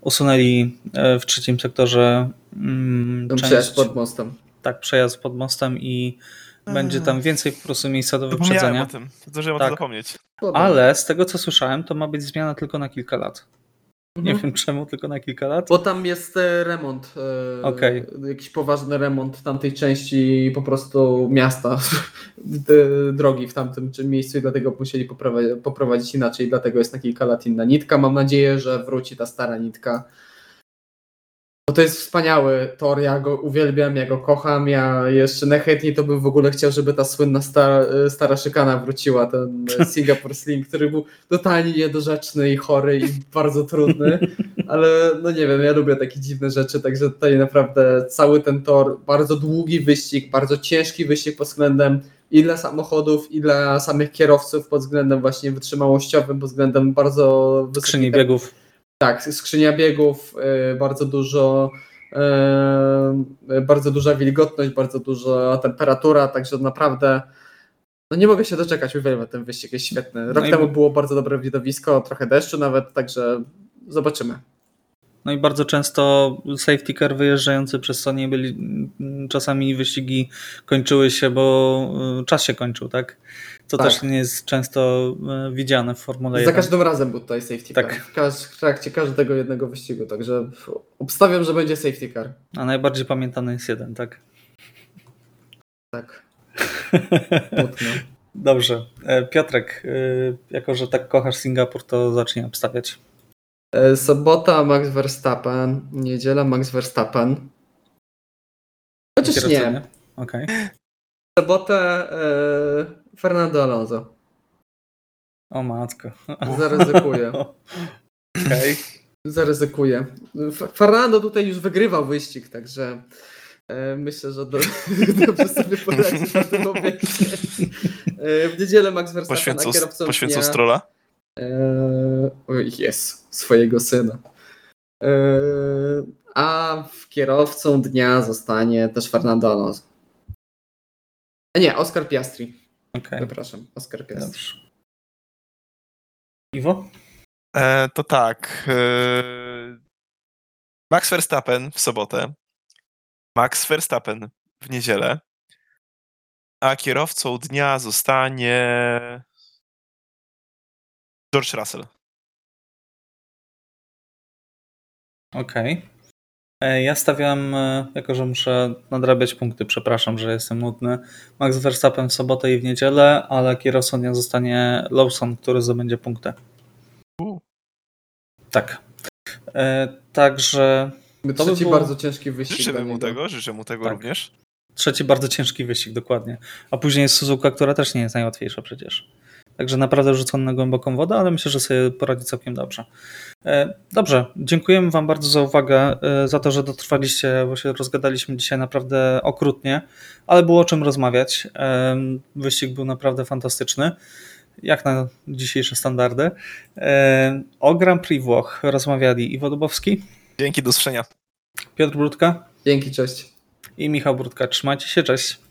usunęli e, w trzecim sektorze mm, część, przejazd pod mostem. tak, przejazd pod mostem i będzie tam więcej po prostu miejsca do Zapomniałem wyprzedzenia. o tym. Zdążyłem Tak. o tym zapomnieć. Ale z tego co słyszałem, to ma być zmiana tylko na kilka lat. Nie Mhm. wiem czemu, tylko na kilka lat. Bo tam jest e, remont. e, Okej. Jakiś poważny remont tamtej części po prostu miasta, d- *laughs* drogi w tamtym miejscu i dlatego musieli poprowadzić, poprowadzić inaczej. Dlatego jest na kilka lat inna nitka. Mam nadzieję, że wróci ta stara nitka. To jest wspaniały tor, ja go uwielbiam, ja go kocham. Ja jeszcze najchętniej to bym w ogóle chciał, żeby ta słynna stara, stara szykana wróciła. Ten *laughs* Singapore Sling, który był totalnie niedorzeczny i chory i bardzo trudny. Ale no nie wiem, ja lubię takie dziwne rzeczy, także tutaj naprawdę cały ten tor, bardzo długi wyścig, bardzo ciężki wyścig pod względem i dla samochodów, i dla samych kierowców, pod względem właśnie wytrzymałościowym, pod względem bardzo wysokiej Skrzyni biegów. Tak, skrzynia biegów, y, bardzo dużo, y, bardzo duża wilgotność, bardzo duża temperatura, także naprawdę no nie mogę się doczekać, uwielbiam ten wyścig, jest świetny. Rok No temu było bardzo dobre widowisko, trochę deszczu nawet, także zobaczymy. No i bardzo często safety car wyjeżdżający przez co nie byli, czasami wyścigi kończyły się, bo y, czas się kończył, tak? To Tak. też nie jest często y, widziane w Formule Za 1. każdym razem był tutaj safety Tak. car, w, trakcie każdego jednego wyścigu, także obstawiam, że będzie safety car. A najbardziej pamiętany jest jeden, tak? Tak. *laughs* Dobrze. E, Piotrek, jako że tak kochasz Singapur, to zacznij obstawiać. E, Sobota Max Verstappen, niedziela Max Verstappen. Chociaż nie, Okej. sobotę e, Fernando Alonso. O matko. Zaryzykuję. *laughs* Okej. Zaryzykuję. Fernando tutaj już wygrywał wyścig, także e, myślę, że do, *laughs* dobrze sobie poradzi na tym obiekcie. E, w niedzielę Max Verstappen, Poświęcą, a kierowcą poświęcą dnia, strola. E, oj, jest, swojego syna. E, a w kierowcą dnia zostanie też Fernando Alonso. E, Nie, Oscar Piastri. Okej. Przepraszam, Oscar Piastri. Dobrze. Iwo? E, to tak. E, Max Verstappen w sobotę. Max Verstappen w niedzielę. A kierowcą dnia zostanie George Russell. Okej. E, Ja stawiam, e, jako że muszę nadrabiać punkty, przepraszam, że jestem nudny. Max Verstappen w sobotę i w niedzielę, ale kierowcą zostanie Lawson, który zdobędzie punkty. U. Tak. E, Także To by Trzeci było- bardzo ciężki wyścig. Życzymy mu tego, życzę mu tego Tak. również. trzeci bardzo ciężki wyścig, dokładnie. A później jest Suzuka, która też nie jest najłatwiejsza przecież. Także naprawdę rzucony na głęboką wodę, ale myślę, że sobie poradzi całkiem dobrze. E, Dobrze, dziękujemy Wam bardzo za uwagę, e, za to, że dotrwaliście, bo się rozgadaliśmy dzisiaj naprawdę okrutnie, ale było o czym rozmawiać. E, Wyścig był naprawdę fantastyczny, jak na dzisiejsze standardy. O Grand Prix Włoch rozmawiali Iwo Dubowski, Dzięki, do usłyszenia. Piotr Brudka Dzięki, cześć. i Michał Brudka. Trzymajcie się, cześć.